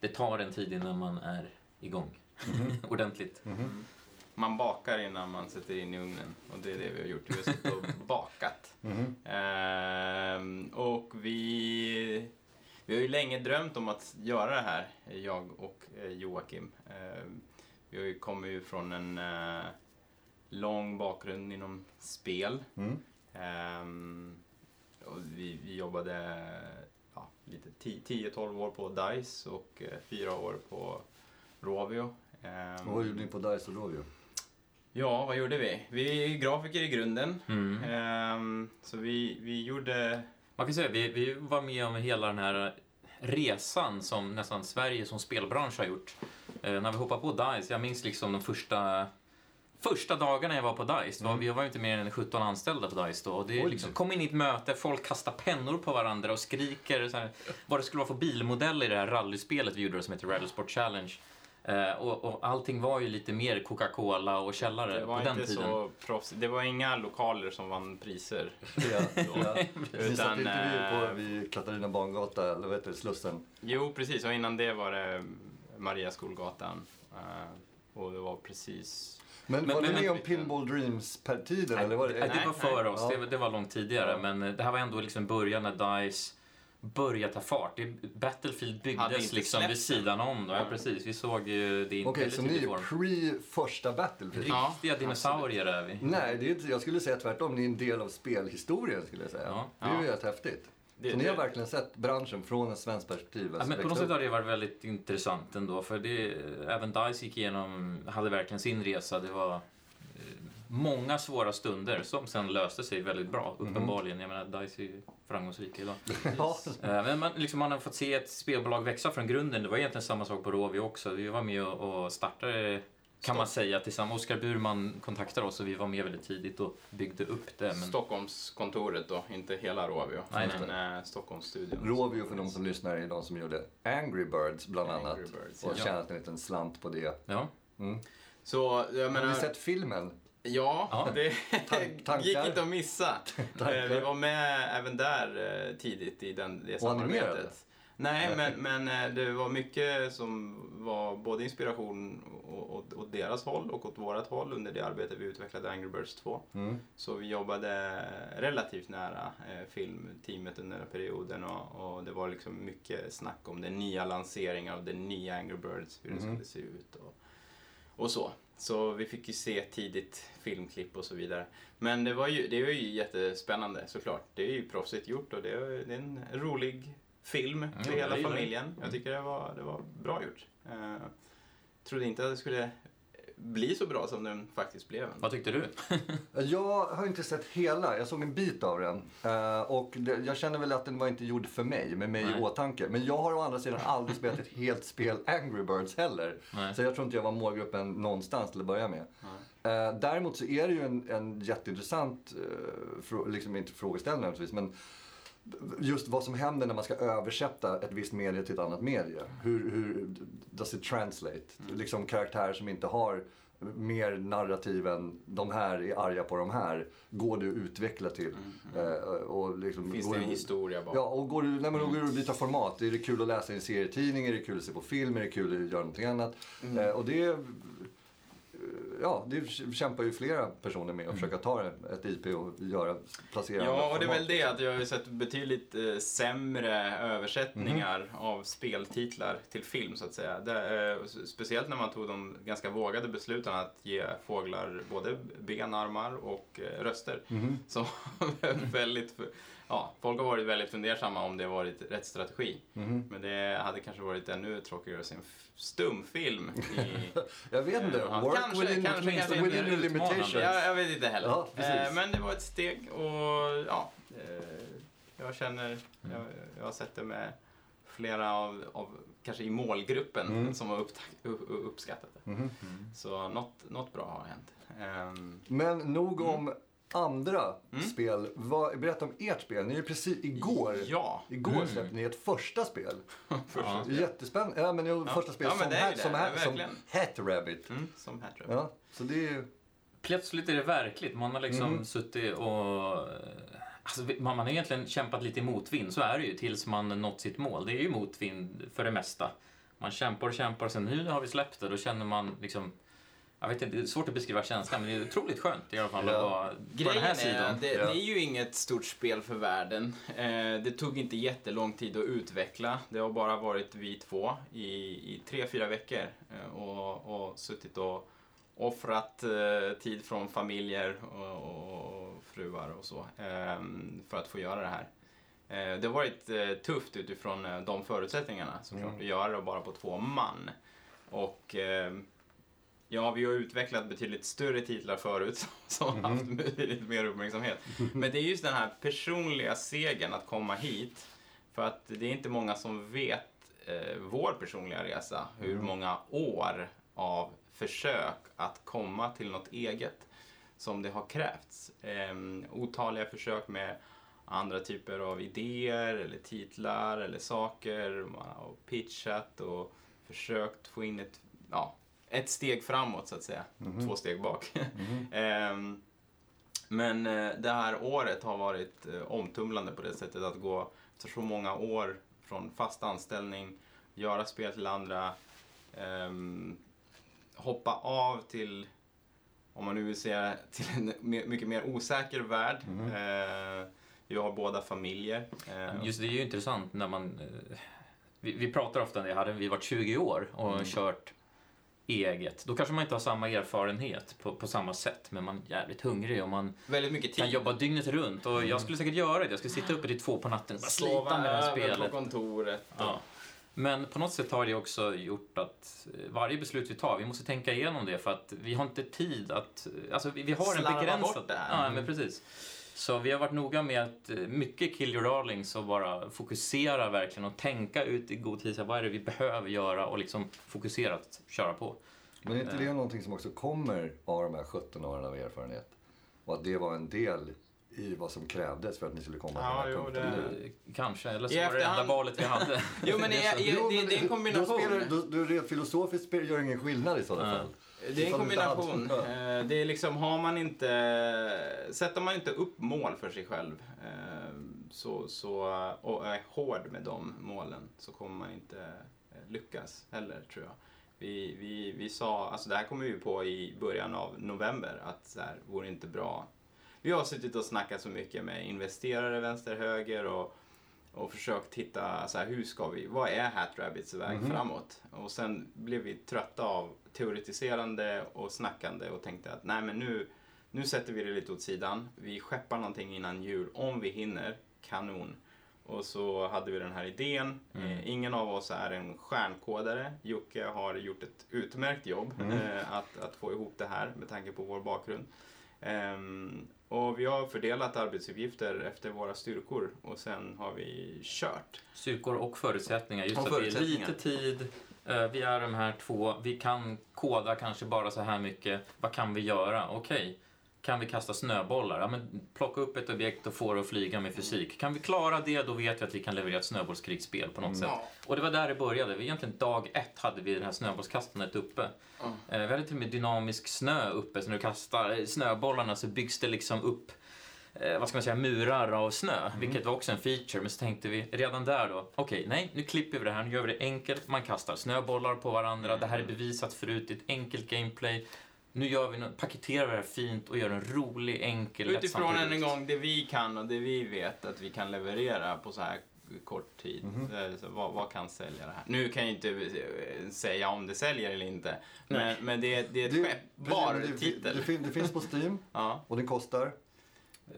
det tar en tid innan man är igång ordentligt. Man bakar innan man sätter in i ugnen och det är det vi har gjort. Vi har suttit och bakat. Ehm, och vi, vi har ju länge drömt om att göra det här, jag och eh, Joakim. Ehm, vi ju kommit ju från en eh, lång bakgrund inom spel. Mm. Och vi, vi jobbade ja, lite 10-12 år på DICE och eh, fyra år på Rovio. Ehm, Och vad gjorde ni på Dice och Rovio? Ja, vad gjorde vi? Vi är grafiker i grunden. Mm. Ehm, så vi, vi gjorde... Man kan säga vi, vi var med om hela den här resan som nästan Sverige som spelbransch har gjort. Eh, när vi hoppade på DICE, jag minns liksom de första Första dagarna jag var på DICE, var, vi var ju inte mer än 17 anställda på DICE då. Och det liksom, kom in i ett möte, folk kastar pennor på varandra och skriker så här, vad det skulle vara för bilmodell i det här rallyspelet vi gjorde som heter Rally Sport Challenge. Eh, och, och allting var ju lite mer Coca-Cola och källare Det var på den inte tiden. så proffsigt. Det var inga lokaler som vann priser. Ja, ja. Vi satt inte vi på eh, vid Katarina Bangata, eller vad heter det, Slussen? Jo, precis. Och innan det var det Maria Skolgatan. Eh, och det var precis... Men, Men- var men- ni med om Pinball Dreams-tiden? Eller var det, Nej, det var Nej, nej. oss, Ja. det, var- det var långt tidigare. Ja. Men eh, det här var ändå liksom början när DICE började ta fart. Det, Battlefield byggdes inte liksom vid sidan om. Då. Ja, precis. Vi såg ju det i Okej, så ni är pre första Battlefield? Ja, Riktiga dinosaurier är vi. Nej, det är inte, jag skulle säga tvärtom. Ni är en del av spelhistorien skulle jag säga. Ja. Det är ju Ja. helt häftigt. Det- så ni har verkligen sett branschen från ett svenskt perspektiv. Ja, alltså men på något sätt har det varit väldigt intressant ändå. För det, även DICE gick igenom, hade verkligen sin resa. Det var eh, många svåra stunder som sen löste sig väldigt bra, Mhm. uppenbarligen. Jag menar, DICE är ju framgångsrika idag. Ja. Eh, Men man, liksom, man har fått se ett spelbolag växa från grunden. Det var egentligen samma sak på Rovio också. Vi var med och startade, kan man säga, tillsammans. Oskar Burman kontaktade oss och vi var med väldigt tidigt och byggde upp det. Men, Stockholmskontoret då, inte hela Rovio. Nej, men eh, Stockholmsstudion. Rovio för de som lyssnar är de som gjorde Angry Birds bland Angry annat. Birds, och ja. tjänat en liten slant på det. ja. Mm. Så jag Har menar... ni sett filmen? Ja, Ja. det gick inte att missa. Tankar? Eh, Vi var med även där eh, tidigt i den, det Och samarbetet. Nej, men, men eh, det var mycket som var både inspiration åt, åt deras håll och åt vårat håll under det arbete vi utvecklade Angry Birds 2. Mm. Så vi jobbade relativt nära eh, filmteamet under den perioden och, och det var liksom mycket snack om den nya lanseringen av den nya Angry Birds, hur det Mhm. skulle se ut och, och så. Så vi fick ju se tidigt filmklipp och så vidare. Men det var ju, det var ju jättespännande såklart. Det är ju proffsigt gjort och det är, det är en rolig film för jag hela familjen. Jag tycker det var, det var bra gjort. Eh, trodde inte att det skulle bli så bra som den faktiskt blev. Vad tyckte du? Jag har inte sett hela, jag såg en bit av den. Eh, och det, jag känner väl att den var inte gjord för mig, med mig Nej. i åtanke. Men jag har å andra sidan aldrig spelat ett helt spel Angry Birds heller. Nej. Så jag tror inte jag var målgruppen någonstans till att börja med. Nej. Eh, däremot så är det ju en, en jätteintressant, frå, liksom inte frågeställning naturligtvis, men just vad som händer när man ska översätta ett visst medie till ett annat medie. Hur, hur does it translate? Liksom karaktärer som inte har mer narrativ än de här är arga på de här. Går det att utveckla till? Eh, och liksom, Finns det en det- historia bakom? Ja, och går du, nej, men då går du att byta format. Är det kul att läsa i en serietidning? Är det kul att se på film? Är det kul att göra någonting annat? Mm. Eh, och det... Ja, det kämpar ju flera personer med att försöka ta ett IP och göra, placera Ja, och det är väl det att jag har ju sett betydligt eh, sämre översättningar Mhm. av speltitlar till film så att säga. Det, eh, speciellt när man tog de ganska vågade besluten att ge fåglar både ben, armar och eh, röster. Mhm. Så väldigt, ja, folk har varit väldigt fundersamma om det varit rätt strategi. Mhm. Men det hade kanske varit ännu tråkigare att se en stumfilm i Jag vet inte. Ja, Work kanske, within, kanske, kanske within the limitations. Ja, jag vet inte heller. Ja, eh, men det var ett steg och ja, eh, jag känner, Mm. jag, jag har sett det med flera av, av kanske i målgruppen Mm. som har upp, upp, uppskattat det. Mhm. Så något, något bra har hänt. Ehm, Men nog om andra Mm. spel. Vad, berätta om ert spel. Ni är ju precis igår. Ja. Igår Mm. släppte ni ett första spel. Ja. Jättespännande. Ja, men jo, Ja. första spel Ja, men som, det är ju hat, som, hat, som verkligen. Hat Rabbit. Mm, som Hattrap. Ja, så det är ju... Plötsligt är det verkligt. Man har liksom Mhm. suttit och... Alltså, man man har egentligen kämpat lite i motvind, så är det ju, tills man nått sitt mål. Det är ju motvind för det mesta. Man kämpar och kämpar sen nu har vi släppt det, då känner man liksom... Jag vet inte, det är svårt att beskriva känslan, men det är otroligt skönt i alla fall Ja. att vara på den Grejen här är, sidan. det, Ja. det är ju inget stort spel för världen. Eh, det tog inte jättelång tid att utveckla. Det har bara varit vi två i, i tre, fyra veckor eh, och, och suttit och offrat eh, tid från familjer och, och fruar och så eh, för att få göra det här. Eh, det har varit eh, tufft utifrån eh, de förutsättningarna såklart Mm. att göra det bara på två man. Och eh, Ja, vi har utvecklat betydligt större titlar förut som har haft betydligt mer uppmärksamhet. Men det är just den här personliga segern att komma hit. För att det är inte många som vet eh, vår personliga resa. Hur många år av försök att komma till något eget som det har krävts. Ehm, otaliga försök med andra typer av idéer eller titlar eller saker. Man har pitchat och försökt få in ett, ja, ett steg framåt så att säga. Två steg bak. Men eh, det här året har varit eh, omtumlande på det sättet att gå efter så många år från fast anställning, göra spel till andra, ehm, hoppa av till, om man nu vill säga, till en mycket mer osäker värld. Eh, vi har båda familjer. Eh, Just det är ju intressant när man... eh, Vi, vi pratar ofta om det, hade vi varit 20 år och kört eget, då kanske man inte har samma erfarenhet på, på samma sätt, men man är jävligt hungrig och man väldigt mycket kan tid. jobba dygnet runt. Och jag skulle säkert göra det, jag skulle sitta uppe till två på natten och bara slita med det här spelet. på kontoret. Ja. Men på något sätt har det också gjort att eh, varje beslut vi tar, vi måste tänka igenom det för att vi har inte tid att... Alltså vi, vi har en Slarva begränsad... bort det här. Ja, men precis. Så vi har varit noga med att eh, mycket kill your darlings och bara fokusera verkligen och tänka ut i god tid, vad är det vi behöver göra och liksom fokuserat köra på. Men är inte det någonting som också kommer av de här 17 åren av erfarenhet? Och att det var en del i vad som krävdes för att ni skulle komma Ja, till den jo, här punkten det- nu? Eh, Kanske, eller så I var det det enda valet vi hade. Jo, men det, är, Jo, det, men det är en kombination. Då spelar, då, då, rent filosofiskt spelar, gör det ingen skillnad i sådana fall. Det är en kombination. Eh, Det är liksom, har man inte, sätter man inte upp mål för sig själv eh, så, så, och är hård med de målen så kommer man inte lyckas heller tror jag. Vi, vi, vi sa, alltså det här kom vi ju på i början av november att så här, vore inte bra. Vi har suttit och snackat så mycket med investerare vänster, höger och och försökt hitta så här, hur ska vi, vad är Hat Rabbits väg framåt? Och sen blev vi trötta av teoretiserande och snackande och tänkte att nej men nu, nu sätter vi det lite åt sidan. Vi skeppar någonting innan jul om vi hinner. Kanon. Och så hade vi den här idén. Eh, ingen av oss är en stjärnkodare. Jocke har gjort ett utmärkt jobb eh, att, att få ihop det här med tanke på vår bakgrund. Ehm, och vi har fördelat arbetsuppgifter efter våra styrkor och sen har vi kört. Styrkor och förutsättningar. Just Och att det är lite tid, eh, vi är de här två, vi kan koda kanske bara så här mycket. Vad kan vi göra? Okej, kan vi kasta snöbollar? Ja, men plocka upp ett objekt och få det att flyga med fysik. Kan vi klara det, då vet vi att vi kan leverera ett snöbollskrigsspel på något sätt. Och det var där det började. Vi egentligen dag ett hade vi det här snöbollskastandet uppe. Eh, Vi hade till och med dynamisk snö uppe, så när du kastar snöbollarna så byggs det liksom upp eh, vad ska man säga, murar av snö, vilket var också en feature. Men så tänkte vi redan där då, okej, nej, nu klipper vi det här, nu gör vi det enkelt. Man kastar snöbollar på varandra, det här är bevisat förut, det är ett enkelt gameplay. Nu gör vi, nå- paketerar vi det här fint och gör en rolig, enkel, Utifrån än en gång det vi kan och det vi vet att vi kan leverera på så här kort tid. Är det så, vad, vad kan sälja det här? Nu kan jag inte eh, säga om det säljer eller inte. Men, men det, är- det är ett Det- skeppbar det, det, titel. det, fin- det finns på Steam Ja, och den kostar.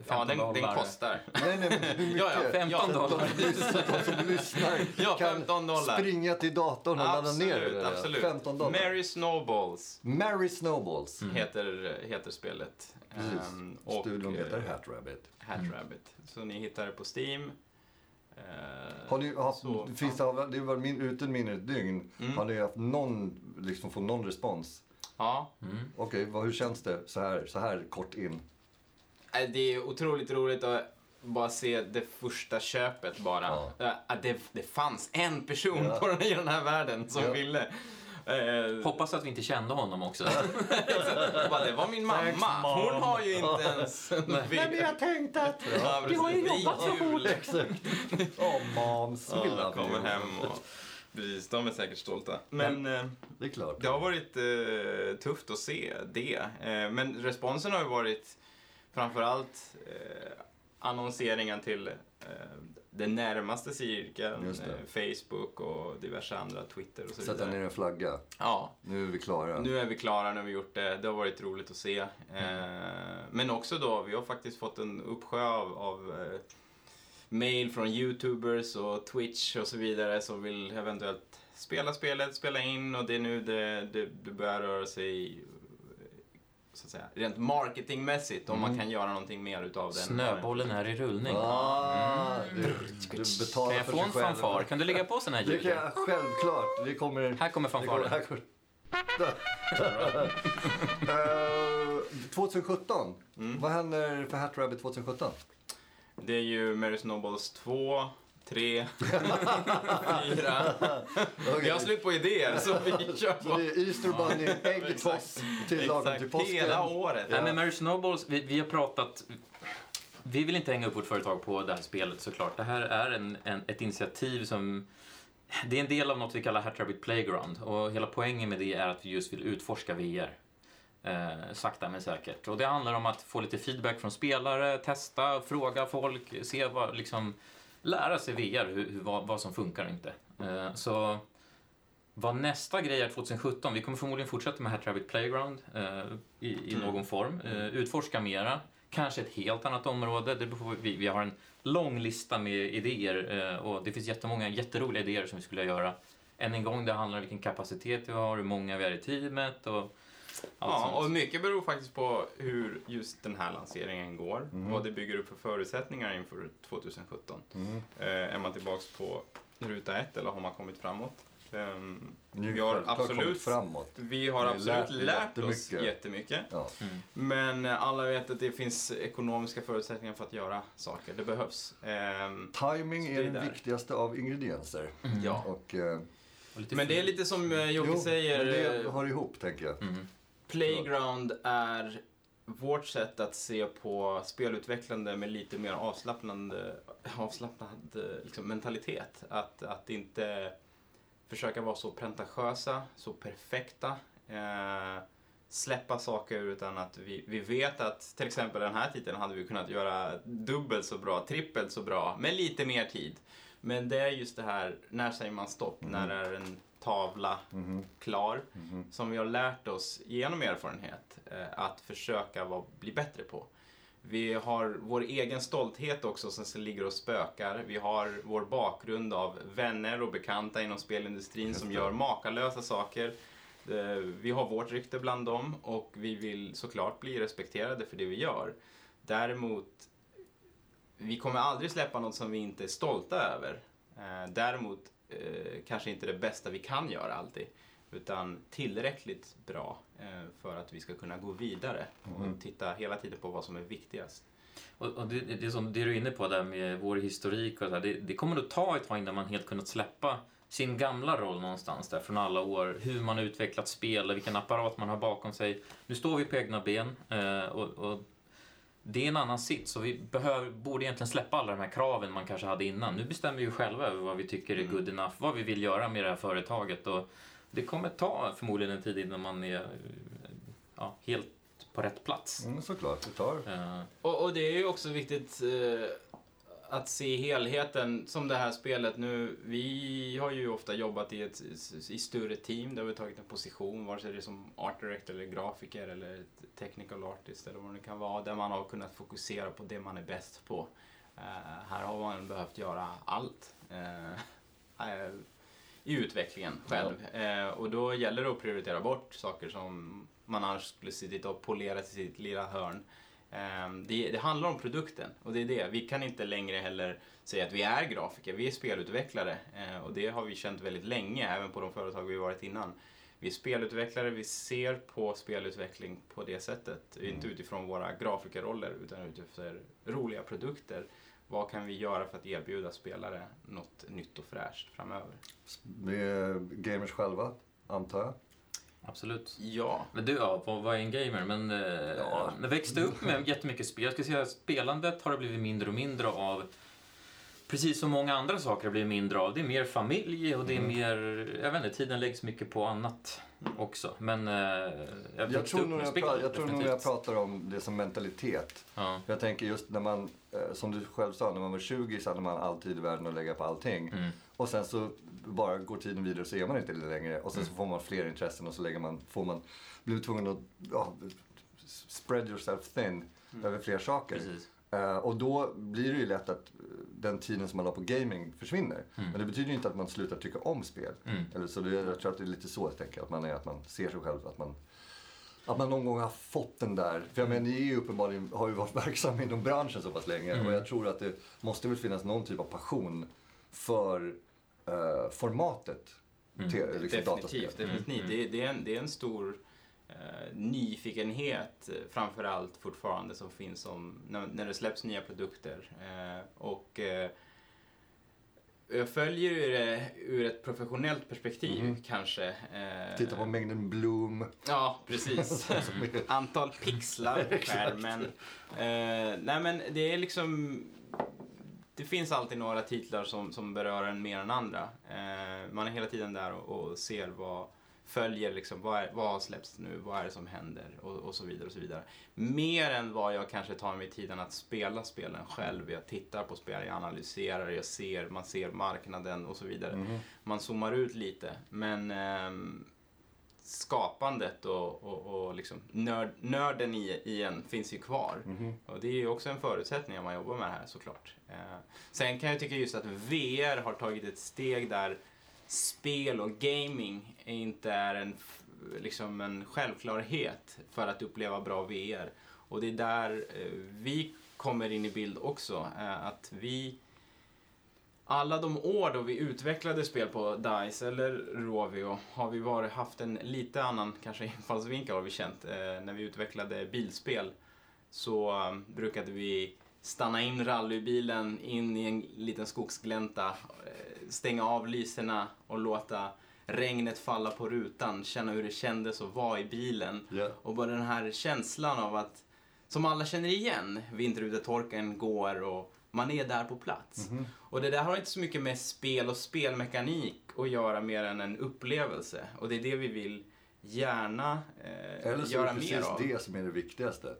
Ja den, den dollar. kostar. Nej, nej, men hur mycket? Ja, ja, 15 ja, dollar. De som lyssnar, de som lyssnar Ja, kan 15 dollar. springa till datorn och ladda ner Absolut, det. där. absolut. 15 dollar. Mary Snowballs Mary Snowballs. heter, heter spelet. Precis. Ehm, och, Studion eh, heter Hat Rabbit. Hat Rabbit. Så ni hittar det på Steam. Eh, Har ni haft, så- finns det, det var min, ute mindre ett dygn. Mm. Har ni haft någon, liksom fått någon respons? Ja, Mm. Okej, vad, hur känns det så här, så här kort in? Eh, Det är otroligt roligt att bara se det första köpet bara. Ja. Att det, det fanns en person Ja. på den, i den här världen som Ja. ville. Eh, Hoppas att vi inte kände honom också. bara, det var min mamma. Hon har ju inte ens en bil. jag tänkte att... Ja, Vi har ju jobbat så hårt. Exakt. Oh moms, Ja, kommer hem och... Precis, de är säkert stolta. Men eh, Det är klart. det har varit eh, tufft att se det. Eh, men responsen har ju varit framförallt eh, annonseringen till eh, den närmaste cirkeln. Eh, Facebook och diverse andra, Twitter och så Sätta vidare. ner en flagga. Ja, Nu är vi klara. nu är vi klara, nu har vi gjort det. Det har varit roligt att se. Eh, men också då, vi har faktiskt fått en uppsjö av, av eh, mail från YouTubers och Twitch och så vidare som vill eventuellt spela spelet, spela in och det är nu det, det, det börjar röra sig så att säga, rent marketingmässigt om man kan göra någonting mer utav den. Snöbollen är i rullning. Ah, du, du betalar Kan jag få en själv. fanfar? Kan du lägga på sån här Det ljud? kan jag självfaren. Det kommer... Här kommer det fanfaren. här kommer- Eh, 2017. Mm. Vad händer för Hat Rabbit 2017? Det är ju Mary Snowballs 2, 3, 4. Vi har slut på idéer så vi kör Så på. det är Easter Bunny, ägg, toss till lagom till påsken. hela året. Nej, men Mary Snowballs, vi, vi har pratat... Vi vill inte hänga upp vårt företag på det här spelet såklart. Det här är en, en, ett initiativ som... Det är en del av något vi kallar Hat Rabbit Playground och hela poängen med det är att vi just vill utforska VR. Eh, sakta men säkert. Och det handlar om att få lite feedback från spelare, testa, fråga folk, se vad, liksom, lära sig VR, hur, hur, vad, vad som funkar och inte. Eh, så vad nästa grej är 2017, vi kommer förmodligen fortsätta med Hat Playground eh, i, i Mm. någon form. Eh, utforska mera, kanske ett helt annat område. Det beror vi, vi har en lång lista med idéer eh, och det finns jättemånga jätteroliga idéer som vi skulle göra. Än en gång, det handlar om vilken kapacitet vi har, hur många vi är i teamet och Ja, och mycket beror faktiskt på hur just den här lanseringen går. Mm. Vad det bygger upp för förutsättningar inför 2017. Mm. Eh, är man tillbaks på ruta ett eller har man kommit framåt? Nu vi har absolut, framåt. vi har absolut lärt lärt, oss jättemycket. Ja. Mm. Men alla vet att det finns ekonomiska förutsättningar för att göra saker. Det behövs. Ehm, Timing är den där. viktigaste av ingredienser. Mm. Ja. Och, eh, Och lite men det är lite som eh, Jocke jo, säger. men det eh, hör ihop, tänker jag. Mm. Playground är vårt sätt att se på spelutvecklande med lite mer avslappnande, avslappnad liksom, mentalitet. Att, att inte försöka vara så pretentiösa, så perfekta. Eh, släppa saker utan att vi, vi vet att till exempel den här titeln hade vi kunnat göra dubbelt så bra, trippelt så bra, med lite mer tid. Men det är just det här, när säger man stopp? När är en tavla Mhm, klar? mhm. som vi har lärt oss genom erfarenhet eh, att försöka vara, bli bättre på. Vi har vår egen stolthet också som ligger och spökar. Vi har vår bakgrund av vänner och bekanta inom spelindustrin som gör makalösa saker. Eh, Vi har vårt rykte bland dem och vi vill såklart bli respekterade för det vi gör. Däremot, vi kommer aldrig släppa något som vi inte är stolta över. Eh, Däremot eh, kanske inte det bästa vi kan göra alltid. Utan tillräckligt bra eh, för att vi ska kunna gå vidare och Mm. titta hela tiden på vad som är viktigast. Och, och det, det, är som det du är inne på där med vår historik och så här, det, det kommer att ta ett tag innan man helt kunnat släppa sin gamla roll någonstans där från alla år. Hur man har utvecklat spel, vilken apparat man har bakom sig. Nu står vi på egna ben eh, och, och det är en annan sits och vi behöver, borde egentligen släppa alla de här kraven man kanske hade innan. Nu bestämmer vi ju själva över vad vi tycker är Mm. good enough, vad vi vill göra med det här företaget och det kommer ta förmodligen en tid innan man är ja, helt på rätt plats. Mm, såklart, det tar. Eh, Och, och det är ju också viktigt eh, att se helheten som det här spelet nu. Vi har ju ofta jobbat i ett i större team där vi tagit en position, vare sig det är som art director eller grafiker eller technical artist eller vad det kan vara, där man har kunnat fokusera på det man är bäst på. Eh, här har man behövt göra allt eh, i utvecklingen själv. Eh, och då gäller det att prioritera bort saker som man annars skulle sitta och polera till sitt lilla hörn. Ehm, Det, det handlar om produkten och det är det. Vi kan inte längre heller säga att vi är grafiker, vi är spelutvecklare Eh, och det har vi känt väldigt länge, även på de företag vi varit innan. Vi är spelutvecklare, vi ser på spelutveckling på det sättet. Inte utifrån våra grafikerroller utan utifrån roliga produkter. Vad kan vi göra för att erbjuda spelare något nytt och fräscht framöver? Är gamers själva, antar jag. Absolut. Ja, Men du, ja, vad, vad är en gamer? Men eh, Ja. jag växte upp med jättemycket spel. Jag skulle säga att spelandet har det blivit mindre och mindre av. Precis som många andra saker har blivit mindre av. Det är mer familj och det är Mm. mer, jag vet inte, tiden läggs mycket på annat också. Men eh, jag, Jag tror, nog jag, spel, jag tror nog jag pratar om det som mentalitet. Ja. Jag tänker just när man, eh, som du själv sa, när man var 20 så hade man all tid i världen att lägga på allting. Mm. Och sen så bara går tiden vidare så är man inte det längre. Och sen så får man fler intressen och så lägger man, får man, blir tvungen att ja, spread yourself thin över fler saker. Precis. Eh, och då blir det ju lätt att den tiden som man har på gaming försvinner. Mm. Men det betyder ju inte att man slutar tycka om spel. Mm. Eller så det, jag tror att det är lite så jag tänker, att man, är, att man ser sig själv, att man att man någon gång har fått den där, för jag menar ni är ju uppenbarligen, har ju varit verksamma inom branschen så pass länge Mm. och jag tror att det måste väl finnas någon typ av passion för eh, formatet Mm. te, liksom. Definitivt. definitivt. Mm. Det, det, är en, det är en stor eh, nyfikenhet eh, framför allt fortfarande som finns om, när, när det släpps nya produkter. Eh, och eh, jag följer ju det ur ett professionellt perspektiv Mhm. kanske. Eh, Titta på mängden Bloom. Ja, precis. Antal pixlar på skärmen. Eh, nej men det är liksom... Det finns alltid några titlar som, som berör en mer än andra. Eh, man är hela tiden där och, och ser vad följer liksom, vad, är, vad har släppts nu, vad är det som händer och, och så vidare och så vidare. Mer än vad jag kanske tar mig tiden att spela spelen själv. Jag tittar på spel, jag analyserar, jag ser, man ser marknaden och så vidare. Mhm. Man zoomar ut lite. Men ehm, skapandet och, och, och liksom nörd, nörden i, i en finns ju kvar. Mhm. Och det är ju också en förutsättning om man jobbar med det här såklart. Eh, sen kan jag tycka just att VR har tagit ett steg där spel och gaming inte är en, liksom en självklarhet för att uppleva bra VR. Och det är där eh, vi kommer in i bild också. Eh, att vi alla de år då vi utvecklade spel på DICE eller Rovio har vi varit, haft en lite annan kanske infallsvinkel har vi känt. Eh, när vi utvecklade bilspel så eh, brukade vi stanna in rallybilen in i en liten skogsglänta, eh, stänga av lyserna och låta regnet falla på rutan, känna hur det kändes att vara i bilen. Ja. Och bara den här känslan av att, som alla känner igen, vinterutetorkaren går och man är där på plats. Mhm. Och det där har inte så mycket med spel och spelmekanik att göra mer än en upplevelse. Och det är det vi vill gärna eh, Eller så är det mer precis av. det som är det viktigaste.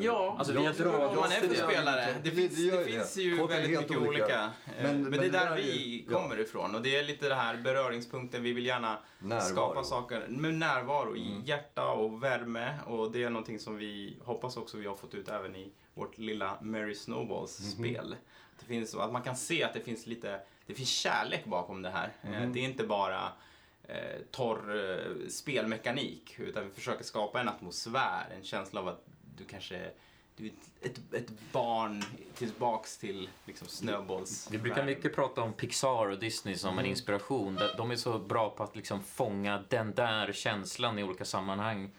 Ja, Alltså, jag tror att- man är jag- spelare. Det det- finns, det det ju finns det. ju Folk väldigt mycket olika. olika. Men- Men, men det är där där är vi ju- ja. kommer ifrån. Och det är lite det här beröringspunkten. Vi vill gärna Närvaro. skapa saker med närvaro, i Mm. hjärta och värme. Och det är någonting som vi hoppas också vi har fått ut även i vårt lilla Mary Snowballs-spel. Mhm. Det finns, att man kan se att det finns lite, det finns kärlek bakom det här. Eh, Mhm. Det är inte bara eh, torr eh, spelmekanik, utan vi försöker skapa en atmosfär, en känsla av att du kanske du är ett, ett, barn tillbaks till liksom snöbolls Vi brukar mycket prata om Pixar och Disney som en inspiration. De- är så bra på att liksom fånga den där känslan i olika sammanhang.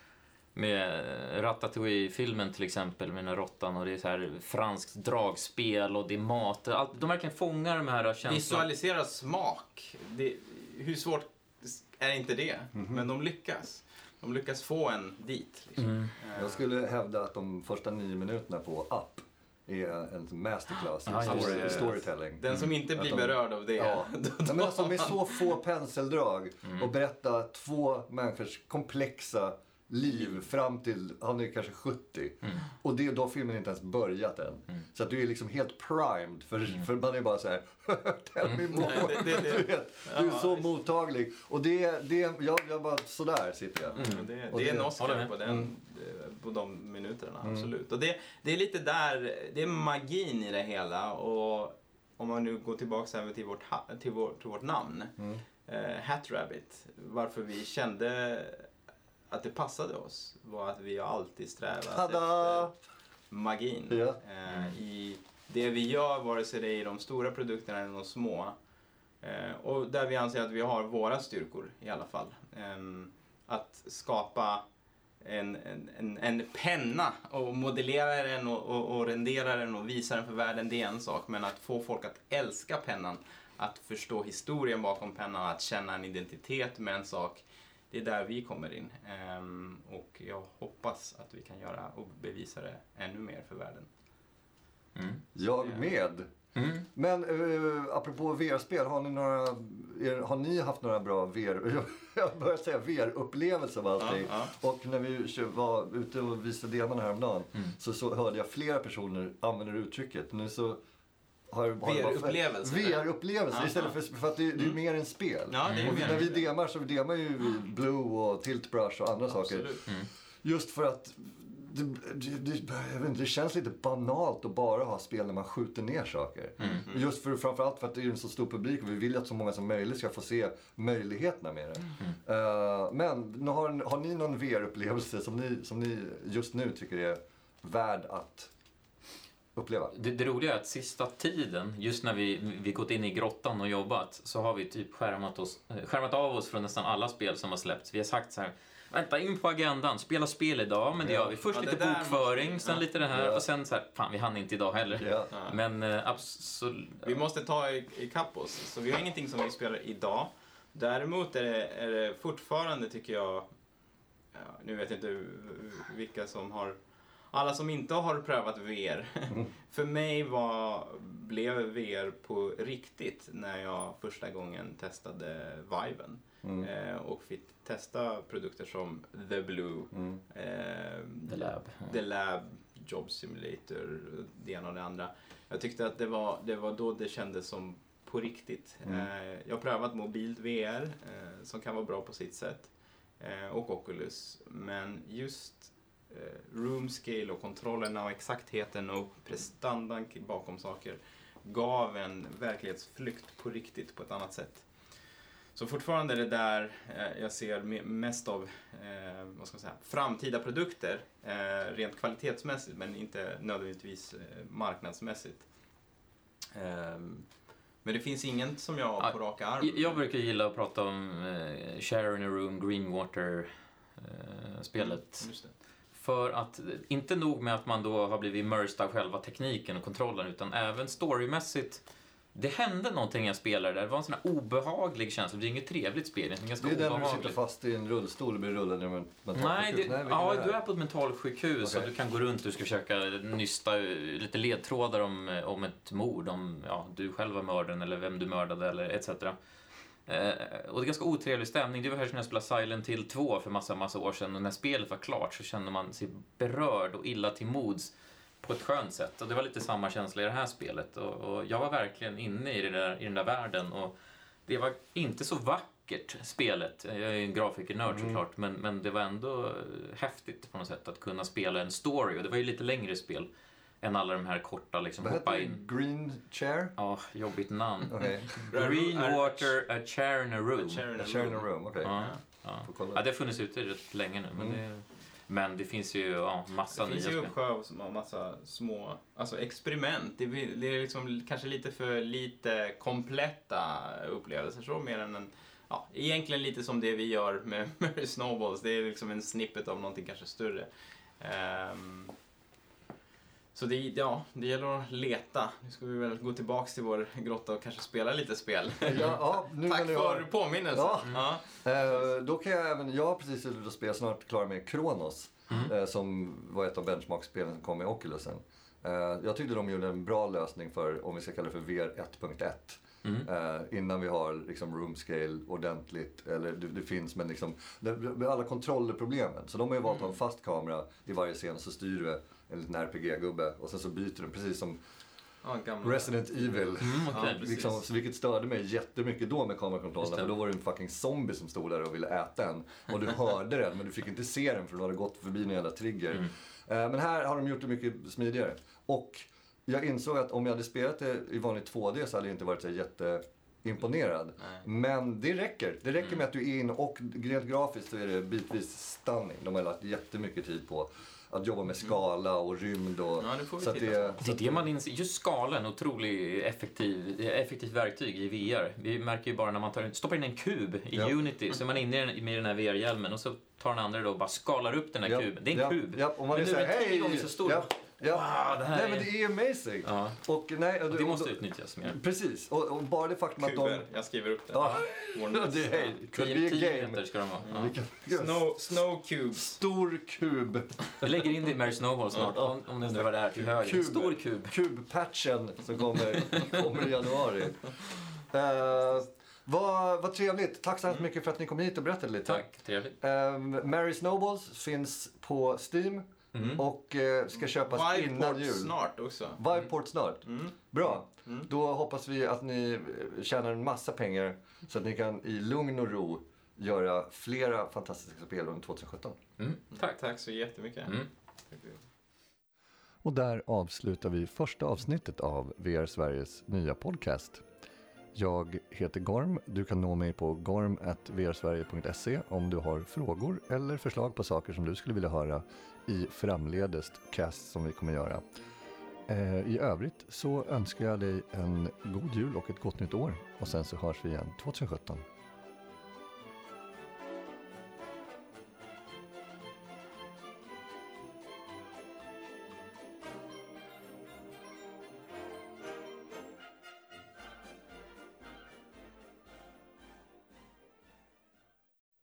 Med Ratatouille-filmen till exempel, med den råttan och det är så här franskt dragspel och det är mat. Allt, de verkligen fångar de här känslorna. Visualisera smak. Det, hur svårt är inte det? Mhm. Men de lyckas. De lyckas få en dit. Liksom. Mm. Eh, Jag skulle hävda att de första nio minuterna på Up är en masterclass i story, storytelling. Den som inte blir Att de- berörd av det. Ja. då- Nej, men alltså med så få penseldrag Mm. och berätta två människors komplexa liv fram till, han är kanske 70. Mm. Och det, då har filmen inte ens börjat än. Så att du är liksom helt primed för, för man är bara så här, tell me more. Nej, det- det- det- Du, vet, du är så mottaglig. Och det, det jag, jag bara, sådär sitter jag. Och Det, Och det är en Oscar på, den, Mm. eh, på de minuterna, absolut. Och det, det är lite där, det är magin i det hela. Och om man nu går tillbaka även till vårt, till vår, till vårt namn, Mm. eh, Hat Rabbit. Varför vi kände att det passade oss var att vi har alltid strävat Tada! efter magin. Ja. Eh, I det vi gör, vare sig det är i de stora produkterna eller de små. Eh, och där vi anser att vi har våra styrkor i alla fall. Ehm, att skapa en, en, en, en penna och modellera den och, och, och rendera den och visa den för världen, det är en sak. Men att få folk att älska pennan, att förstå historien bakom pennan, att känna en identitet med en sak. Det är där vi kommer in. Ehm, och jag hoppas att vi kan göra och bevisa det ännu mer för världen. Mm. Jag med. Mm. Men uh, apropå VR-spel, har ni, några, er, har ni haft några bra VR... Jag börjar säga VR-upplevelser av allting. Ja, Och när vi var ute och visade demon häromdagen Mm. så, så hörde jag flera personer använda uttrycket. Nu så har, bara- VR-upplevelser. Istället för, för att det, det är mer än spel. Ja, det är och när vi demar så demar ju vi Blue och Tiltbrush och andra saker. Absolut. Just för att det, det, det, jag vet inte, det känns lite banalt att bara ha spel när man skjuter ner saker. Mm. Just för, framförallt för att det är en så stor publik och vi vill att så många som möjligt ska få se möjligheterna med det. Eh, men nu har, har ni någon VR-upplevelse som ni, som ni just nu tycker är värd att uppleva. Det, det roliga är att sista tiden, just när vi, vi gått in i grottan och jobbat, så har vi typ skärmat, oss, eh, skärmat av oss från nästan alla spel som har släppts. Vi har sagt så här, vänta in på agendan, spela spel idag, men det Ja. gör vi. Först Ja, lite bokföring, måste- sen ja. lite det här Ja. och sen så här, fan vi hann inte idag heller. Ja. Ja. Men äh, absolut. Vi måste ta i- ikapp oss, så vi har ingenting som vi spelar idag. Däremot är det, är det fortfarande, tycker jag, ja, nu vet jag inte vilka som har, alla som inte har prövat VR. För mig var, blev VR på riktigt när jag första gången testade Viven. Mm. Eh, och fick testa produkter som The Blue, Mm. eh, The Lab. The Lab, Job Simulator, det ena och det andra. Jag tyckte att det var, det var då det kändes som på riktigt. Mm. Eh, jag har prövat mobilt VR eh, som kan vara bra på sitt sätt. Eh, och Oculus. Men just room scale och kontrollerna och exaktheten och prestandan bakom saker gav en verklighetsflykt på riktigt på ett annat sätt. Så fortfarande är det där eh, jag ser me- mest av eh, vad ska man säga, framtida produkter eh, rent kvalitetsmässigt men inte nödvändigtvis eh, marknadsmässigt. Ehm, men det finns ingen som jag Ja, på raka arm... Jag- brukar gilla att prata om eh, Share in a Room, Greenwater-spelet. Det. För att, inte nog med att man då har blivit immersed av själva tekniken och kontrollen, utan även storymässigt. Det hände någonting jag spelade där. Det var en sån här obehaglig känsla. Det är inget trevligt spel, det är ganska Det är den när du sitter fast i en rullstol och blir rullad en Nej, det, vilken ja, du är på ett mentalsjukhus Okej. och du kan gå runt och ska försöka nysta lite ledtrådar om, om ett mord, om ja, du själv var mördaren eller vem du mördade eller etc. Eh, och det är ganska otrevlig stämning. Det var här som när jag spelade Silent Hill 2 för massa, massa år sedan och när spelet var klart så kände man sig berörd och illa till mods på ett skönt sätt. Och det var lite samma känsla i det här spelet. Och, och jag var verkligen inne i, där, i den där världen och det var inte så vackert, spelet. Jag är ju en grafikernörd Mm. såklart, men, men det var ändå häftigt på något sätt att kunna spela en story. Och det var ju lite längre spel än alla de här korta, liksom Vad hoppa heter det? in. Green chair? Ja, jobbigt namn. Okej. Greenwater, a chair in a room. Share in a Chair in a room. room, okej. Ja, ja. Kolla. ja, det har funnits ute rätt länge nu. Men, Mm. det, men det finns ju ja, massa Det nya finns ju uppsjö av som har massa små alltså experiment. Det, det är liksom kanske lite för lite kompletta upplevelser så mer än en Ja, egentligen lite som det vi gör med Mary Snowballs. Det är liksom en snippet av någonting kanske större. Ehm, så det, ja, det gäller att leta. Nu ska vi väl gå tillbaks till vår grotta och kanske spela lite spel. Ja, ja, Tack ni för påminnelsen. Ja. Ja. Eh, då kan jag även, jag har precis suttit och spelat snart klar med Kronos. Mm. eh, som var ett av benchmark-spelen som kom med Oculusen. Eh, jag tyckte de gjorde en bra lösning för, om vi ska kalla det för VR 1.1. Mm. Eh, innan vi har liksom room scale ordentligt, eller det, det finns men liksom, det, alla kontrollproblemen. Så de har ju valt att ha en fast kamera i varje scen så styr du en liten RPG-gubbe och sen så byter du precis som gamla. Resident Evil. Mm, okej. Ja. Liksom, så vilket störde mig jättemycket då med det. För då var det en fucking zombie som stod där och ville äta en. Och du hörde den men du fick inte se den för du hade gått förbi en jävla trigger. Mm. Eh, Men här har de gjort det mycket smidigare. Och jag insåg att om jag hade spelat det i vanlig 2D så hade jag inte varit så jätteimponerad. Nej. Men det räcker. Det räcker Mm. med att du är in och rent grafiskt så är det bitvis stunning. De har lagt jättemycket tid på att jobba med skala och rymd och... Ja, det så att det, på. Det är det man inser. Just skalan, otroligt effektiv, det är effektivt verktyg i VR. Vi märker ju bara när man tar, stoppar in en kub i Ja. Unity, så är man inne i den- med den här VR-hjälmen och så tar den andra då och bara skalar upp den här Ja, kuben. Det är en ja, kub. Ja, och man Men är nu är den tio gånger så stor. Ja. Wow, det här nej, är- men det är amazing. Ja. Och, nej, och, Det måste och- utnyttjas mer. Precis, och, och bara det faktum att de... Jag skriver upp det. Ja, det är, could 10 be a 10 game. ska de vara. Ja. Vilken- Snow, snow cubes. Stor kub. Jag lägger in det i Mary Snowball snart, Ja. om, om ni undrar vad det är till höger. Kub. stor kub. Kubpatchen som kommer, kommer i januari. Uh, vad, vad trevligt. Tack så hemskt mycket för att ni kom hit och berättade lite. Tack, trevligt. Um, Mary Snowballs finns på Steam Mm. och eh, ska köpas innan Viveport jul. snart också. Viveport snart. Mm. Bra. Mm. Då hoppas vi att ni eh, tjänar en massa pengar så att ni kan i lugn och ro göra flera fantastiska spel under 2017. Mm. Tack. Tack så jättemycket. Mm. Och där avslutar vi första avsnittet av VR Sveriges nya podcast. Jag heter Gorm. Du kan nå mig på gorm.vrsverige.se om du har frågor eller förslag på saker som du skulle vilja höra i framledes cast som vi kommer göra. Eh, I övrigt så önskar jag dig en god jul och ett gott nytt år och sen så hörs vi igen 2017.